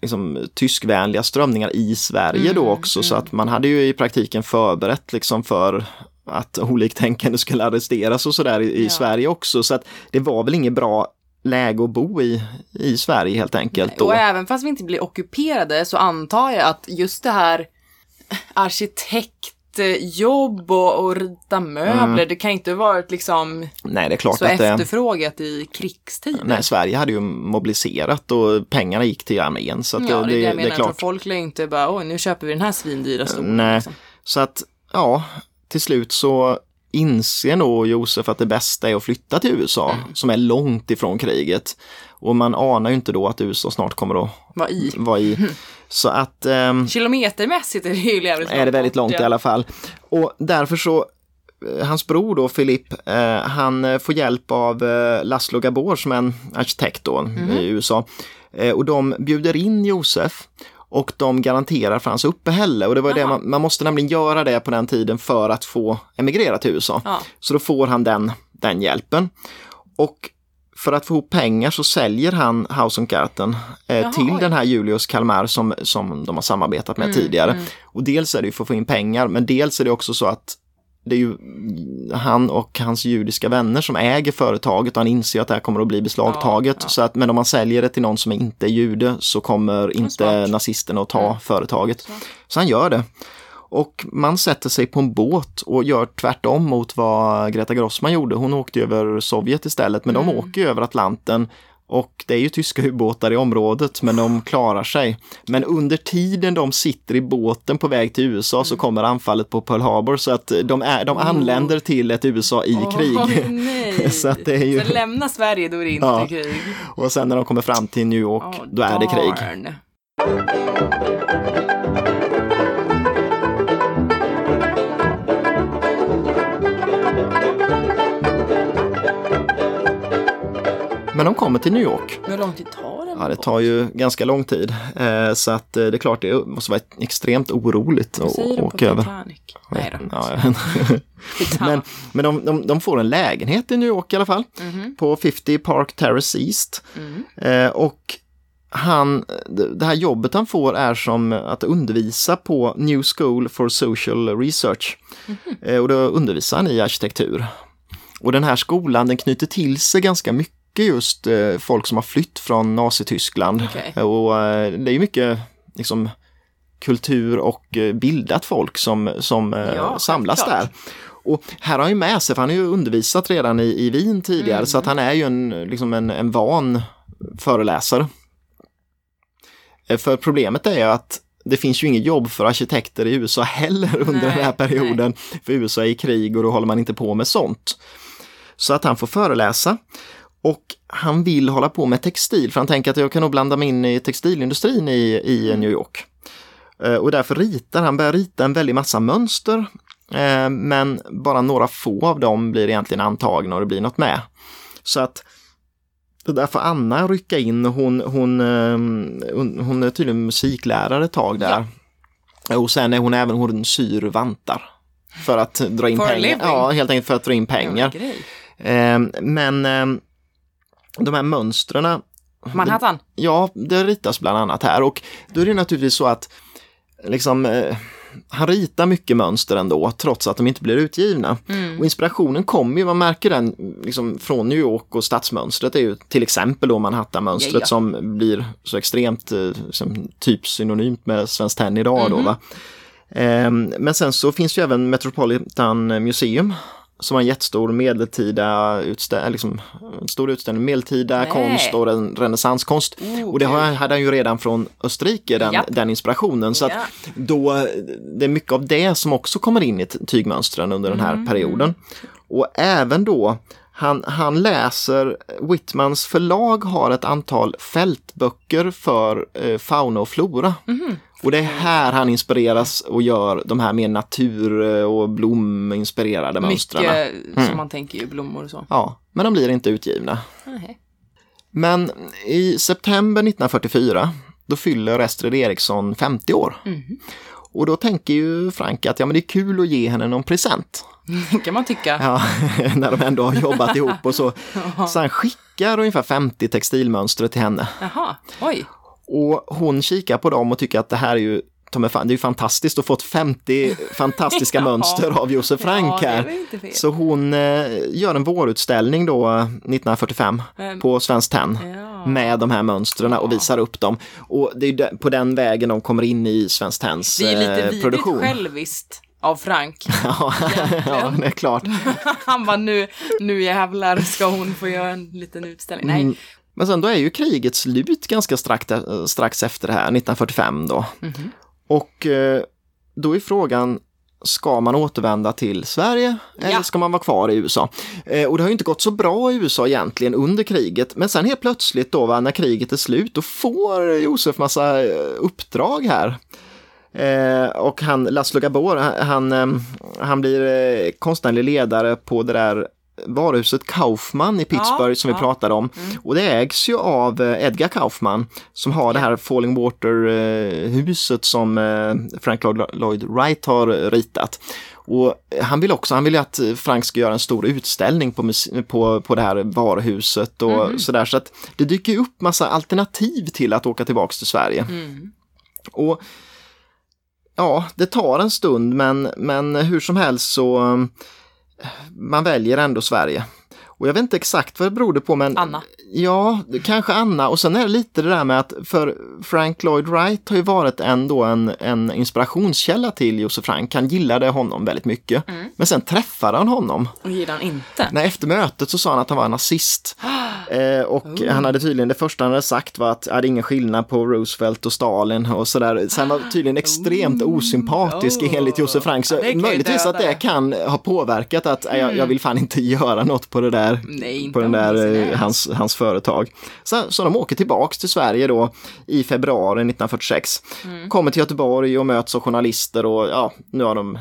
liksom, tyskvänliga strömningar i Sverige då också så att man hade ju i praktiken förberett liksom för att oliktänkande skulle arresteras och sådär i, i Ja. Sverige också. Så att det var väl inget bra läge att bo i, i Sverige helt enkelt. Då. Och även fast vi inte blir ockuperade så antar jag att just det här arkitektjobb och, och rita möbler, det kan inte ha varit liksom Nej, det är klart så att det, efterfrågat i krigstid. nej, Sverige hade ju mobiliserat och pengarna gick till armén. Så att Ja, det är det jag det, menar. är klart. Folk lär inte bara, oj, nu köper vi den här svindyra stolen. Nej, Liksom. så att ja, till slut så inser nog Josef att det bästa är att flytta till USA, Mm. som är långt ifrån kriget. Och man anar ju inte då att USA snart kommer att Vad i? vara i. Så att ehm, Kilometermässigt är det ju jävligt är det väldigt långt bort, i alla fall. Och därför så, eh, hans bror då, Philip, eh, han eh, får hjälp av eh, Laszlo Gabor som är en arkitekt då i USA. Eh, och de bjuder in Josef och de garanterar för hans uppehälle. Och det var det man, man måste nämligen göra det på den tiden för att få emigrera till USA. Ja. Så då får han den, den hjälpen. Och för att få ihop pengar så säljer han Haus und Garten eh, Jaha, till oj. Mm, den här Julius Kalmar som, som de har samarbetat med tidigare. Och dels är det ju för att få in pengar, men dels är det också så att det är ju han och hans judiska vänner som äger företaget och han inser att det här kommer att bli beslagtaget. Ja, ja. Så att, men om man säljer det till någon som inte är jude så kommer inte smart. nazisterna att ta Mm. företaget. Smart. Så han gör det. Och man sätter sig på en båt och gör tvärtom mot vad Greta Grossman gjorde. Hon åkte över Sovjet istället, men Mm. de åker över Atlanten. Och det är ju tyska ubåtar i området, men de klarar sig. Men under tiden de sitter i båten på väg till USA Mm. så kommer anfallet på Pearl Harbor så att de, är, de anländer till ett USA i krig. Åh, nej. Så att det är ju- Så lämna Sverige, då är det inte Ja. krig. Och sen när de kommer fram till New York, Åh, då är det krig. Men de kommer till New York. Hur lång tid tar den? Ja, det tar ju ganska lång tid. Eh, så att eh, det är klart, det måste vara extremt oroligt att åka över. Titanic? Nej då. Ja, men men de, de, de får en lägenhet i New York i alla fall. Mhm. På 50 Park Terrace East. Mm. Eh, och han, det det här jobbet han får är som att undervisa på New School for Social Research. Mhm. Eh, och då undervisar han i arkitektur. Och den här skolan den knyter till sig ganska mycket just eh, folk som har flytt från Nazityskland. Okej. Och eh, det är ju mycket liksom, kultur och eh, bildat folk som, som eh, Ja, samlas där. Och här har han ju med sig, för han har ju undervisat redan i, i Wien tidigare, Mm. så att han är ju en, liksom en, en van föreläsare. Eh, För problemet är ju att det finns ju inget jobb för arkitekter i USA heller under Nej, den här perioden. För USA är i krig och då håller man inte på med sånt. Så att han får föreläsa. Och han vill hålla på med textil, för han tänker att jag kan nog blanda mig in i textilindustrin i, i New York. Eh, Och därför ritar han, börjar rita en väldig massa mönster. eh, Men bara några få av dem blir egentligen antagna och det blir något med. Så att där får Anna rycka in. Hon, hon, ehm, hon, hon är tydligen musiklärare ett tag där. Och sen är hon även, hon syr vantar. För att dra in pengar. Ja, helt enkelt för att dra in pengar. Ja. Ehm, Men ehm, de här mönstren, Manhattan. ja, det ritas bland annat här och då är det naturligtvis så att liksom eh, han ritar mycket mönster ändå, trots att de inte blir utgivna. Mm. Och inspirationen kommer ju, man märker den liksom, från New York och stadsmönstret är ju till exempel då Manhattan-mönstret Ja, ja. som blir så extremt eh, som, typ synonymt med Svenskt Tenn idag då Mhm. va. Ehm, men sen så finns ju även Metropolitan Museum som har en jättestor medeltida utställning, liksom, en stor utställning medeltida Nej. konst och ren renässanskonst. Oh, och det hade han ju redan från Österrike, den, Japp. den inspirationen. Så att Ja. då, det är mycket av det som också kommer in i tygmönstren under den här Mm. perioden. Och även då, han, han läser, Whitmans förlag har ett antal fältböcker för eh, fauna och flora. Mhm. Och det är här han inspireras och gör de här mer natur och blominspirerade mönstren. Mycket som man tänker ju, blommor och så. Ja, men de blir inte utgivna. Nej. Men i september 1944 då fyller Estrid Eriksson 50 år. Mhm. Och då tänker ju Frank att ja, men det är kul att ge henne någon present. kan man tycka. Ja, när de ändå har jobbat ihop och så. Så han skickar ungefär 50 textilmönster till henne. Jaha, oj. Och hon kikar på dem och tycker att det här är ju det är ju fantastiskt att få 50 fantastiska Ja. mönster av Josef Frank Ja, här. Så hon eh, gör en vårutställning då eh, 1945 Men- på Svenskt Tenn Ja. med de här mönstren och visar upp dem. Och det är på den vägen de kommer in i Svenskt Tenns Det är lite eh, produktion. själviskt av Frank. Ja, ja, det är klart. Han bara nu, nu jävlar ska hon få göra en liten utställning. Nej, Mm. Men sen då är ju kriget slut ganska strax, eh, strax efter det här, 1945 då. Mhm. Och eh, då är frågan, ska man återvända till Sverige eller Ja. ska man vara kvar i USA? Eh, och det har ju inte gått så bra i USA egentligen under kriget, men sen helt plötsligt då va, när kriget är slut, då får Josef massa uppdrag här. Eh, och han, Laszlo Gabor, han, han, han blir konstnärlig ledare på det där varuhuset Kaufman i Pittsburgh som vi ja. pratade om. Och det ägs ju av eh, Edgar Kaufman som har det här Falling Water-huset som eh, Frank Lloyd Wright har ritat. Och han vill också, han vill ju att Frank ska göra en stor utställning på, på, på det här varuhuset och sådär. Så att det dyker upp massa alternativ till att åka tillbaks till Sverige. Mm. Och ja, det tar en stund men, men hur som helst så man väljer ändå Sverige. Och jag vet inte exakt vad det berodde på men Anna. Ja, kanske Anna och sen är det lite det där med att för Frank Lloyd Wright har ju varit ändå en, en inspirationskälla till Josef Frank. Han gillade honom väldigt mycket. Men sen träffade han honom. Och gillar han inte. Nej, efter mötet så sa han att han var nazist. Eh, och han hade tydligen, det första han hade sagt var att det är ingen skillnad på Roosevelt och Stalin och sådär. Så han var tydligen extremt osympatisk Oh. enligt Josef Frank. Så Ja, möjligtvis att det kan ha påverkat att "Nej, jag, jag vill fan inte göra något på det där, Nej, på den där eh, hans, hans företag. Så, så de åker tillbaks till Sverige då i februari 1946. Mm. Kommer till Göteborg och möts av journalister och ja, nu har de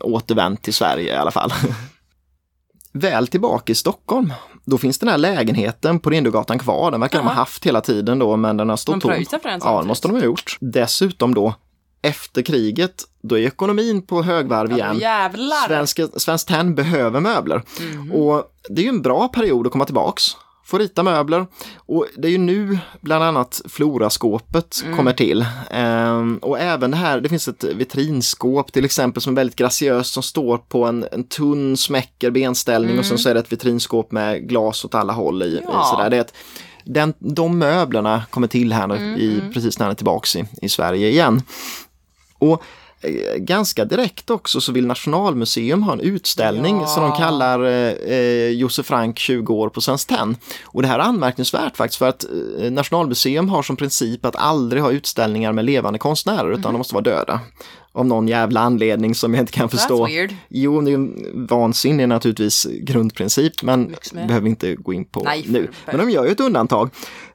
återvänt till Sverige i alla fall. Väl tillbaka i Stockholm, då finns den här lägenheten på Rindögatan kvar. Den verkar de ha haft hela tiden då, men den har stått tom. Ja, det måste de ha gjort. Dessutom då, efter kriget, då är ekonomin på högvarv igen. Jävlar! Svenska, Svenskt Tenn behöver möbler. Och det är ju en bra period att komma tillbaks. Få rita möbler. Och det är ju nu bland annat Floraskåpet kommer till. Ehm, och även det här, det finns ett vitrinskåp till exempel som är väldigt graciöst som står på en, en tunn smäcker benställning och sen så är det ett vitrinskåp med glas åt alla håll i. Ja. i sådär. Det är ett, den, de möblerna kommer till här nu i, precis när han är tillbaks i, i Sverige igen. Och ganska direkt också så vill Nationalmuseum ha en utställning Ja. som de kallar eh, eh, Josef Frank 20 år på Svenskt Tenn. Och det här är anmärkningsvärt faktiskt för att eh, Nationalmuseum har som princip att aldrig ha utställningar med levande konstnärer utan de måste vara döda. Av någon jävla anledning som jag inte kan förstå. weird. Jo, det är ju vansinnig naturligtvis grundprincip men behöver inte gå in på Nej, nu. Men de gör ju ett undantag.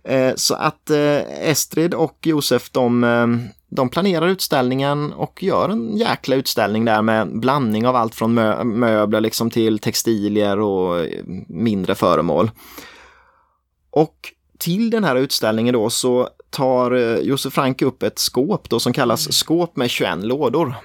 Eh, så att eh, Estrid och Josef de, eh, de planerar utställningen och gör en jäkla utställning där med blandning av allt från mö- möbler liksom till textilier och mindre föremål. Och till den här utställningen då så tar Josef Frank upp ett skåp då som kallas skåp med 21 lådor.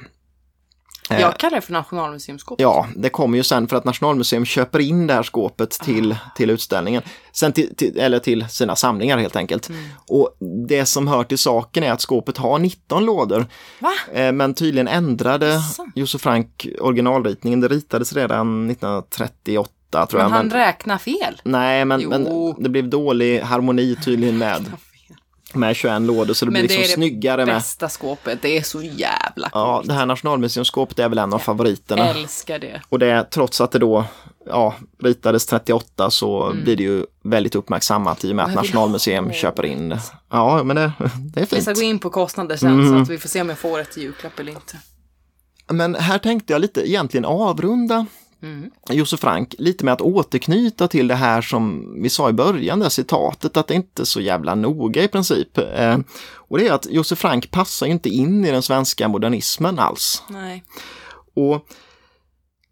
Eh, Jag kallar det för Nationalmuseumskåpet. Ja, det kommer ju sen för att Nationalmuseum köper in det här skåpet till, till utställningen. Sen till, till, eller till sina samlingar helt enkelt. Och det som hör till saken är att skåpet har 19 lådor. Va? Eh, Men tydligen ändrade. Josef Frank originalritningen. Det ritades redan 1938 tror Men han räknar fel. nej, men, men det blev dålig harmoni tydligen med, med 21 lådor så det blir Men liksom det är det snyggare med. Bästa skåpet. Det är så jävla Ja, coolt. det här Nationalmuseumskåpet är väl en av favoriterna. Älskar det. Och det, trots att det då ja, ritades 38 så Mm. blir det ju väldigt uppmärksammat i och med att jag Nationalmuseum köper in det. Ja, men det, det är Vi ska fint. gå in på kostnader sen Mm. så att vi får se om jag får ett julklapp eller inte. Men här tänkte jag lite egentligen avrunda Mm. Josef Frank lite med att återknyta till det här som vi sa i början, det här citatet, att det inte är så jävla noga i princip. Eh, och det är att Josef Frank passar inte in i den svenska modernismen alls. Nej. Och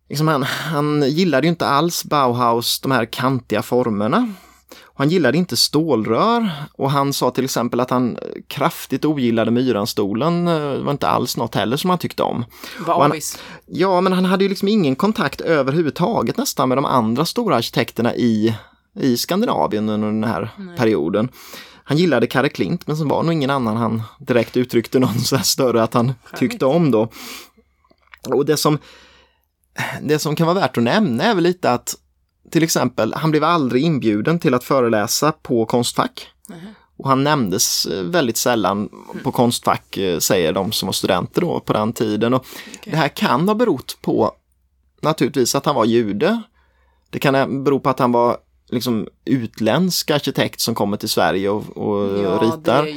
liksom han, han gillade ju inte alls Bauhaus, de här kantiga formerna. Han gillade inte stålrör och han sa till exempel att han kraftigt ogillade Myranstolen. Det var inte alls något heller som han tyckte om. Han-. Ja, men han hade ju liksom ingen kontakt överhuvudtaget nästan med de andra stora arkitekterna i, i Skandinavien under den här perioden. Han gillade Karre Klint, men så var nog ingen annan han direkt uttryckte någon så större att han tyckte om då. Och det som, det som kan vara värt att nämna är väl lite att till exempel, han blev aldrig inbjuden till att föreläsa på Konstfack. Och han nämndes eh, väldigt sällan på Konstfack, eh, säger de som var studenter då på den tiden. Och Det här kan ha berott på naturligtvis att han var jude. Det kan bero på att han var liksom utländsk arkitekt som kommer till Sverige och, och Ja, ritar. det.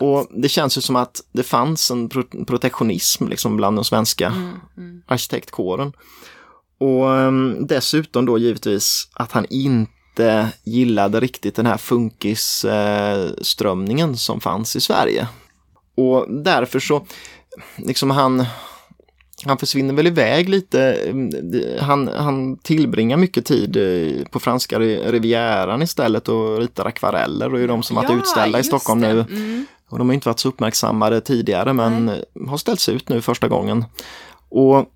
Och det känns ju som att det fanns en pro- protektionism liksom bland den svenska Mm, arkitektkåren. Och um, dessutom då givetvis att han inte gillade riktigt den här funkisströmningen som fanns i Sverige. Och därför så, liksom han, han försvinner väl iväg lite. Han, han tillbringar mycket tid eh, på franska ri- rivieran istället och ritar akvareller och är de som varit Ja, utställda i Stockholm det. nu. Mm. Och de har inte varit så uppmärksammade tidigare men har ställts ut nu första gången. Och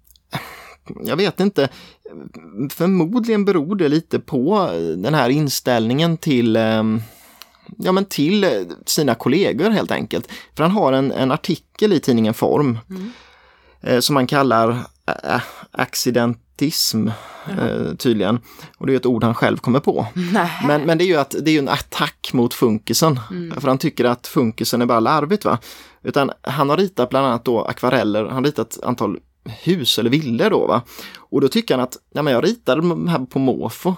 jag vet inte, förmodligen beror det lite på den här inställningen till ehm, Ja men till sina kollegor helt enkelt. För han har en, en artikel i tidningen Form eh, som man kallar äh, accidentism eh, tydligen. Och det är ett ord han själv kommer på. Men, men det är ju att det är en attack mot funkisen. För han tycker att funkisen är bara larvigt va. Utan han har ritat bland annat då akvareller, han har ritat antal hus eller villor då va. Och då tycker han att, ja men jag ritar de här på måfå.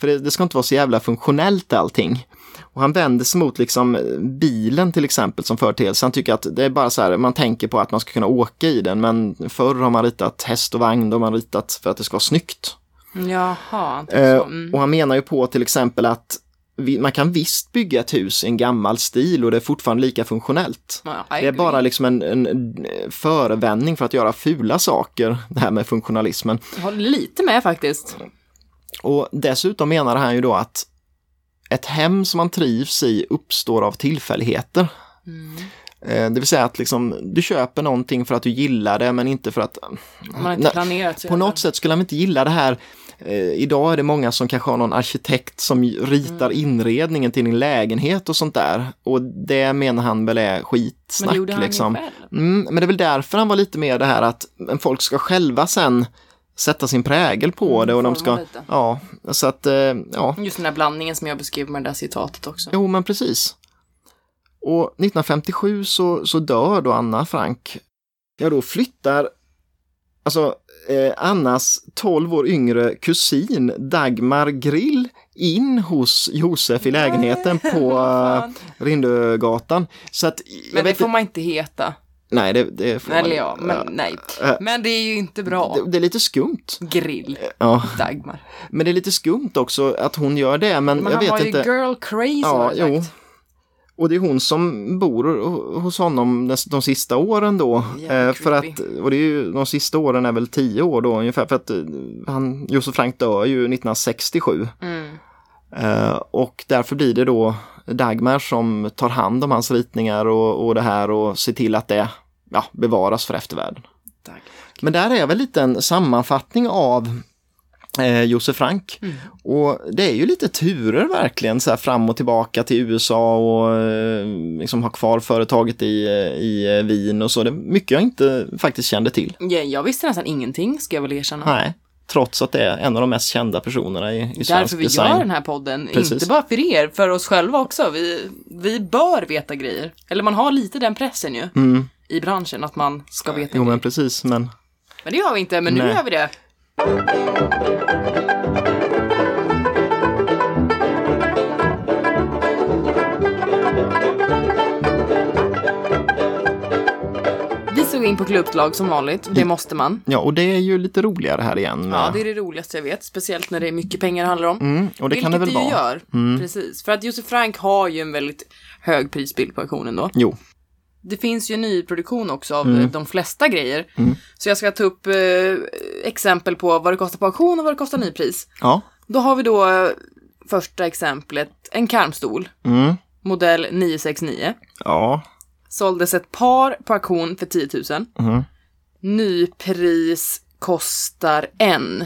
För det, det ska inte vara så jävla funktionellt allting. Och han vänder sig mot liksom bilen till exempel som företeelse. Han tycker att det är bara så här, man tänker på att man ska kunna åka i den men förr har man ritat häst och vagn, då har man ritat för att det ska vara snyggt. Jaha, inte Eh. Mm. Och han menar ju på till exempel att man kan visst bygga ett hus i en gammal stil och det är fortfarande lika funktionellt. Ja, Det är bara liksom en, en förevändning för att göra fula saker, det här med funktionalismen. Jag håller lite med faktiskt. Och dessutom menar han ju då att ett hem som man trivs i uppstår av tillfälligheter. Eh, Det vill säga att liksom, du köper någonting för att du gillar det men inte för att... Man har inte planerat På något sätt skulle han inte gilla det här. Eh, idag är det många som kanske har någon arkitekt som ritar Mm. inredningen till din lägenhet och sånt där. Och det menar han väl är Men skitsnack det gjorde han liksom. ju själv. Mm, men det är väl därför han var lite mer det här att men folk ska själva sen sätta sin prägel på Mm, det och de ska, lite. ja, så att, eh, ja, Just den där blandningen som jag beskrev med det där citatet också. jo men precis. Och 1957 så, så dör då Anna Frank. Ja, då flyttar alltså eh, Annas 12 år yngre kusin Dagmar Grill in hos Josef i lägenheten på eh. Rindögatan. Så att, Men det vet får inte- man inte heta. Nej, det, det får man Eller ja, men ja. nej. Äh. Men det är ju inte bra. Det, det är lite skumt. Grill, Ja, Dagmar. men det är lite skumt också att hon gör det, men, Men jag han var vet ju inte. girl crazy Ja, jag jo. sagt. Och det är hon som bor hos honom de, sista åren då. Eh, för att, och det är ju, de sista åren är väl tio år då ungefär, för att eh, han, Josef Frank dör ju 1967. Mm. Eh, och därför blir det då Dagmar som tar hand om hans ritningar och, och det här och ser till att det ja, bevaras för eftervärlden. Dagmar. Men där är väl lite en sammanfattning av eh, Josef Frank. Mm. Och det är ju lite turer verkligen så här fram och tillbaka till USA och eh, liksom ha kvar företaget i, eh, i eh, Wien och så. Det är mycket jag inte faktiskt kände till. Ja, jag visste nästan ingenting, ska jag väl erkänna. Nej, trots att det är en av de mest kända personerna i, i svensk Därför vi design. gör den här podden. Precis. Inte bara för er, för oss själva också. Vi, vi bör veta grejer. Eller man har lite den pressen ju. Mm, I branschen, att man ska veta jo grejer. men precis, men Men det gör vi inte, men nu Nej. gör vi det. Vi såg in på klubblag som vanligt, det måste man. ja, och det är ju lite roligare här igen. Ja, med- det är det roligaste jag vet, speciellt när det är mycket pengar det handlar om. mm, och det kan det väl Vilket vara. gör, precis. För att Josef Frank har ju en väldigt hög prisbild på auktionen då. Jo, Det finns ju nyproduktion också av Mm. eh, de flesta grejer. Så jag ska ta upp eh, exempel på vad det kostar på auktion och vad det kostar nypris. ja, Då har vi då eh, första exemplet en karmstol. Mm. Modell 969. Ja. Såldes ett par på auktion för 10 000. Mm. Nypris kostar en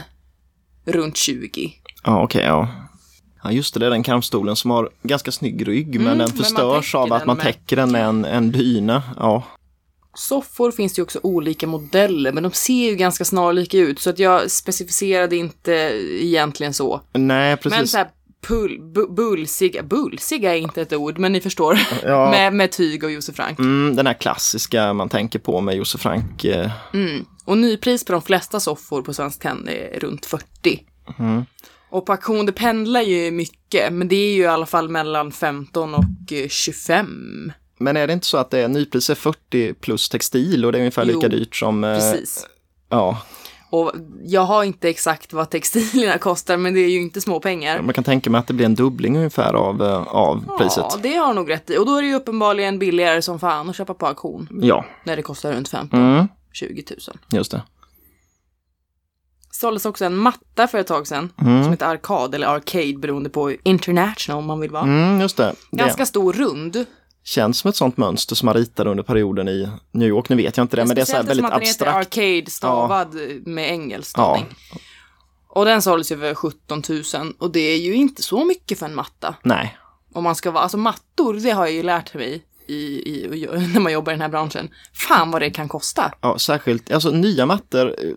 runt 20. Ja, okej, ja. Ja, just det, den karmstolen som har ganska snygg rygg, men Mm, den men man förstörs täcker av att den man med- täcker den med en, en dyna. Ja, Soffor finns det ju också olika modeller, men de ser ju ganska snarlika ut, så att jag specificerade inte egentligen så. nej, precis. Men så här pull, bu, bullsiga, bullsiga är inte ett ord, men ni förstår. Ja. med, med tyg och Josef Frank. Mm, den här klassiska man tänker på med Josef Frank. Eh, Och nypris på de flesta soffor på Svenskt Tenn är runt 40. Mm. Och på auktion, det pendlar ju mycket, men det är ju i alla fall mellan 15 och eh, 25. men är det inte så att det är nypris är 40 plus textil och det är ungefär lika Jo, dyrt som... Eh, Precis. ja, Och jag har inte exakt vad textilierna kostar, men det är ju inte små pengar. man kan tänka mig att det blir en dubbling ungefär av, eh, av priset. Ja, det har nog rätt i. Och då är det ju uppenbarligen billigare som fan att köpa på auktion. Ja, När det kostar runt 15 mm, 20 000. just det. Såldes också en matta för ett tag sedan. Mm. Som heter Arcade eller Arcade beroende på international om man vill vara. Mm, just det. det. Ganska stor rund. känns som ett sånt mönster som man ritade under perioden i New York. Nu vet jag inte det, men det är så här Speciellt väldigt eftersom att den abstrakt. heter Arcade stavad med engelsk stavning. Och den såldes ju för 17 000 och det är ju inte så mycket för en matta. Nej, Om man ska vara, alltså mattor, det har jag ju lärt mig i, i, när man jobbar i den här branschen. Fan vad det kan kosta. ja, särskilt, alltså nya mattor, eh,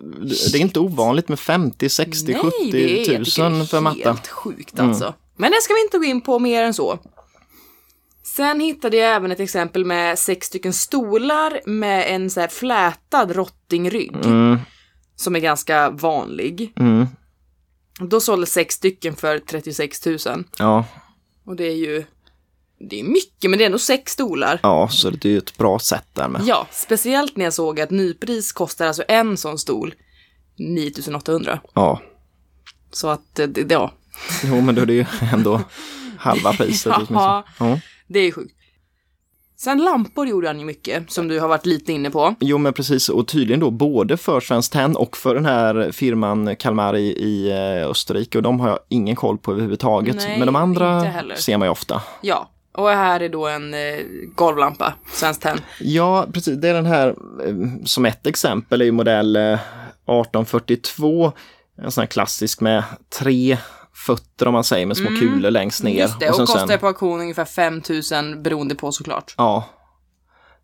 det är inte ovanligt med 50, 60, Nej, 70 det är, jag tycker tusen det för är matta. Mm. helt sjukt alltså. Men det ska vi inte gå in på mer än så. Sen hittade jag även ett exempel med sex stycken stolar med en så här flätad rottingrygg. Mm, Som är ganska vanlig. mm, Då sålde sex stycken för 36 000. ja, Och det är ju... Det är mycket, men det är ändå sex stolar. ja, så det är ju ett bra sätt där med. Ja, speciellt när jag såg att nypris kostar alltså en sån stol 9800. Ja, Så att, eh, det, ja, jo men då är det ju ändå halva priset. Ja. åtminstone. Ja. det är sjukt. Sen lampor gjorde han ju mycket, som du har varit lite inne på. Jo men precis, och tydligen då både för Svenskt Tenn och för den här firman Kalmar i, i eh, Österrike och de har jag ingen koll på överhuvudtaget. Nej, men de andra ser man ju ofta. Ja, och här är då en eh, golvlampa, Svenskt Tenn. Ja, precis. Det är den här, eh, som ett exempel, är ju modell eh, 1842. En sån här klassisk med tre fötter om man säger, med små kulor längst ner. Mm. Just det, och, sen- kostar sen- på auktion ungefär 5000 beroende på såklart. Ja.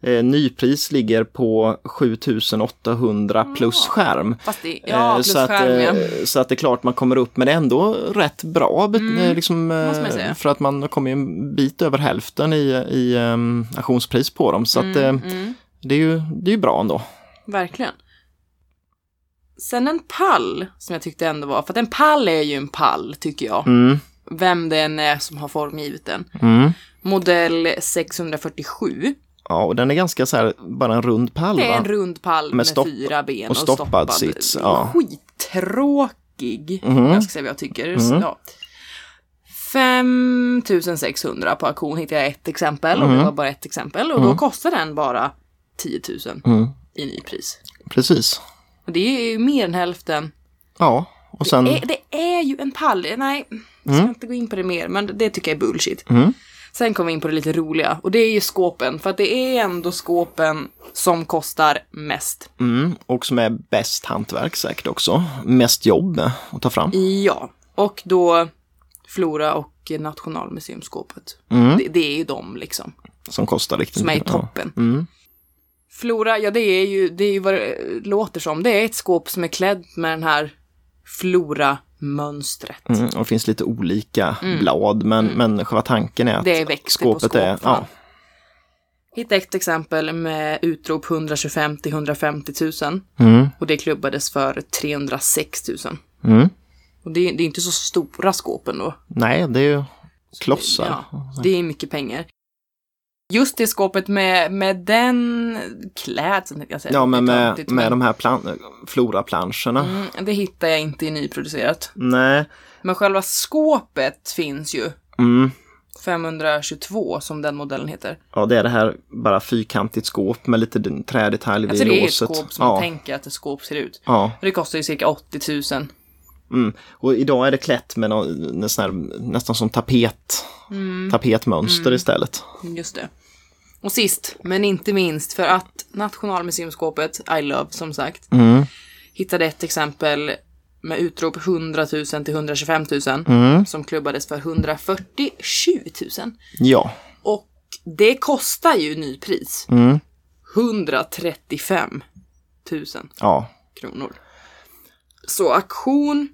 Eh, nypris ligger på 7800 plus skärm. Det, ja, Eh, plus så, att, skärm ja. eh, så att det är klart man kommer upp, men ändå rätt bra bet- eh, liksom, för att man kommer en bit över hälften i, i um, auktionspris på dem. Så att Mm, det är ju det är ju bra ändå. Verkligen. Sen en pall, som jag tyckte ändå var, för att en pall är ju en pall, tycker jag. Mm, Vem det än är som har formgivit den. mm. Modell 647. Ja, och den är ganska så här, bara en rund pall Det är en rund pall med, stopp- fyra ben och stoppad sits, ja. Mhm. Skittråkig. Jag ska säga vad jag tycker. Så, ja. 5600 på auktion hittade jag ett exempel och Mhm. det var bara ett exempel och då kostar den bara 10 000 Mm, i nypris. precis. Och det är ju mer än hälften. Ja, och sen... Det är, det är ju en pall. Nej, jag ska inte gå in på det mer, men det tycker jag är bullshit. Sen kommer vi in på det lite roliga och det är ju skåpen, för att det är ändå skåpen som kostar mest. Mm, och som är bäst hantverk säkert också. Mest jobb att ta fram. Ja, och då Flora och Nationalmuseumskåpet. Mm. Det, det är ju de liksom, Som kostar riktigt som är i mycket. Ja. toppen. Mm. Flora, ja det är ju, det är ju vad det låter som. Det är ett skåp som är klädd med den här Flora-mönstret. Mm, och det finns lite olika blad, men, men själva tanken är att Mm. Det är på skåpet är... skåp, va? Ja, Hitta ett exempel med utrop 125 till 150 000 mm, och det klubbades för 306 000. mm. Och det, det är inte så stora skåpen då. Nej, det är ju klossar. Ja, det är mycket pengar. Just det skåpet med, med den klädseln, jag säga. Ja, men med, med men- de här plan- floraplanscherna. Mm, det hittar jag inte i nyproducerat. Nej. Men själva skåpet finns ju. Mm. 522 som den modellen heter. Ja, det är det här bara fyrkantigt skåp med lite d- trädetalj vid Alltså det är ett låset. skåp som ja. man tänker att ett skåp ser ut. Ja, Och det kostar ju cirka 80 000. Mm. Och idag är det klätt med någon, sån här, nästan som tapet, tapetmönster istället. Just det. Och sist, men inte minst, för att Nationalmuseumskåpet, I Love som sagt, Mm. hittade ett exempel med utrop 100 000 till 125 000 Mm. som klubbades för 147 000. Ja. Och det kostar ju nypris. Mm. 135 000 Ja. kronor. Så auktion.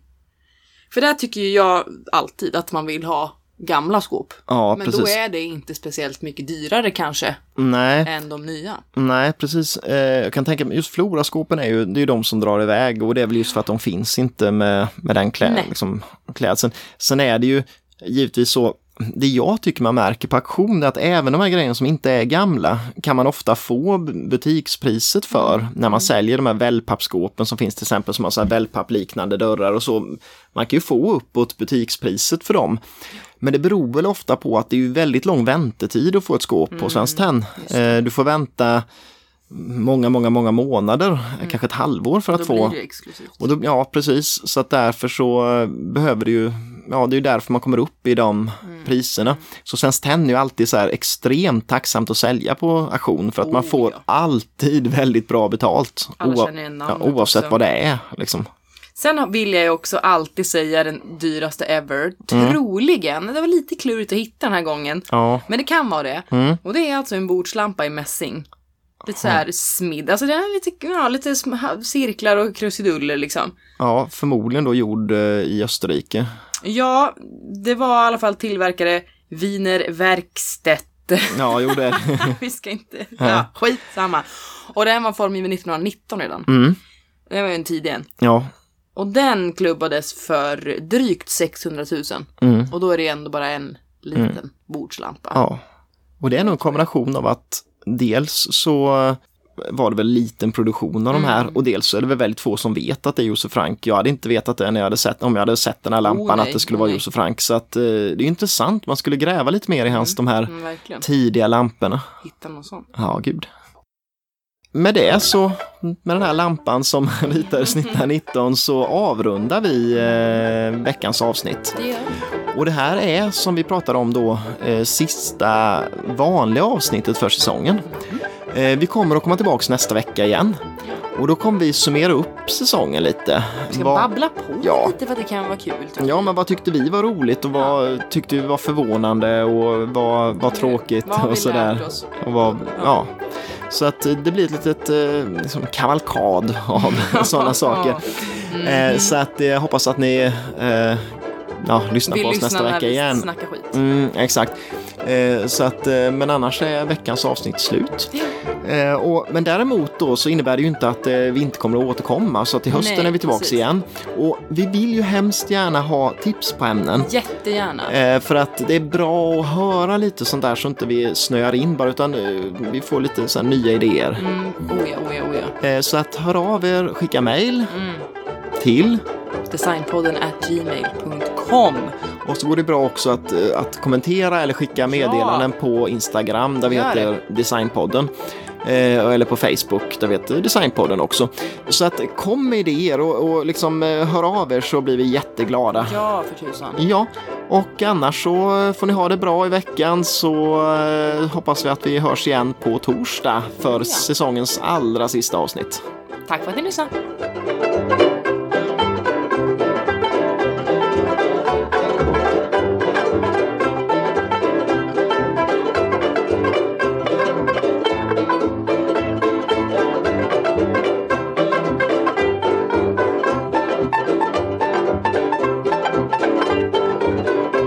För där tycker ju jag alltid att man vill ha gamla skåp. Ja, Men precis. då är det inte speciellt mycket dyrare kanske Nej, än de nya. nej, precis. Eh, jag kan tänka mig, just floraskåpen är ju, det är ju de som drar iväg och det är väl just för att de finns inte med, med den klä, liksom, klädseln. Sen är det ju givetvis så, det jag tycker man märker på auktion är att även de här grejerna som inte är gamla kan man ofta få butikspriset för när man säljer de här wellpappskåpen som finns till exempel som har så här wellpapp-liknande dörrar och så. Man kan ju få uppåt butikspriset för dem. Men det beror väl ofta på att det är ju väldigt lång väntetid att få ett skåp på Svenskt Tenn. Eh, Du får vänta många, många, många månader, kanske ett halvår för att Då få blir det exklusivt. och då, ja, precis. Så att därför så eh, behöver det ju, ja det är ju därför man kommer upp i de Mm. priserna. Så Svenskt Tenn är ju alltid så här extremt tacksamt att sälja på auktion för att man Oh, får ja. alltid väldigt bra betalt. Alla oa- känner igen ja, oavsett också. vad det är. Liksom. Sen vill jag ju också alltid säga den dyraste ever. Troligen, det var lite klurigt att hitta den här gången. Ja, Men det kan vara det. Mm. Och det är alltså en bordslampa i mässing. Lite så här smidd, alltså den är lite, ja, lite cirklar och krusiduller liksom. ja, förmodligen då gjord eh, i Österrike. Ja, det var i alla fall tillverkare Wiener Werkstedt. Ja, jo det är. Vi ska inte, ja, skitsamma. Och den var formgiven 1919 redan. Mm. Det var ju en tidig en. Ja, Och den klubbades för drygt 600 000. Mm. Och då är det ändå bara en liten bordslampa. Ja, och det är nog en kombination av att dels så var det väl liten produktion av de här och dels så är det väl väldigt få som vet att det är Josef Frank. Jag hade inte vetat det när jag hade sett, om jag hade sett den här lampan nej, att det skulle oh, vara nej. Josef Frank. Så att eh, det är intressant, man skulle gräva lite mer i hans de här Mm, tidiga lamporna. Hitta någon sån. Ja, gud. Med det så, med den här lampan som ritades 1919 så avrundar vi eh, veckans avsnitt. Det gör Och det här är som vi pratade om då eh, sista vanliga avsnittet för säsongen. Eh, vi kommer att komma tillbaks nästa vecka igen. Och då kommer vi summera upp säsongen lite. Vi ska Vad- babbla på Ja. lite för att det kan vara kul. Ja, men vad tyckte vi var roligt och vad tyckte vi var förvånande och vad var tråkigt Vad och sådär. Och vad, ja. Så att eh, det blir ett litet liksom kavalkad av sådana saker. Eh, så att jag hoppas att ni ja, lyssnar Vill på oss lyssna nästa vecka igen. snackar skit. Mm, exakt. Eh, så att, eh, men annars är veckans avsnitt slut. Eh, och, men däremot då så innebär det ju inte att eh, vi inte kommer att återkomma. Så till hösten Nej, är vi tillbaka precis. igen. Och vi vill ju hemskt gärna ha tips på ämnen. Jättegärna. Eh, för att det är bra att höra lite sånt där så inte vi snöar in bara utan eh, vi får lite så nya idéer. Mm, oh ja, oh ja, oh ja. Så att hör av er, skicka mail Mm. till Designpodden at gmail.com. Och så går det bra också att, eh, att kommentera eller skicka meddelanden på Instagram där vi Gör heter Designpodden. Eh, eller på Facebook där vi heter Designpodden också. Så att kom med idéer och, och liksom eh, hör av er så blir vi jätteglada. Ja, för tusan. Ja, och annars så får ni ha det bra i veckan så eh, hoppas vi att vi hörs igen på torsdag för Ja. säsongens allra sista avsnitt. Tack för att ni lyssnade.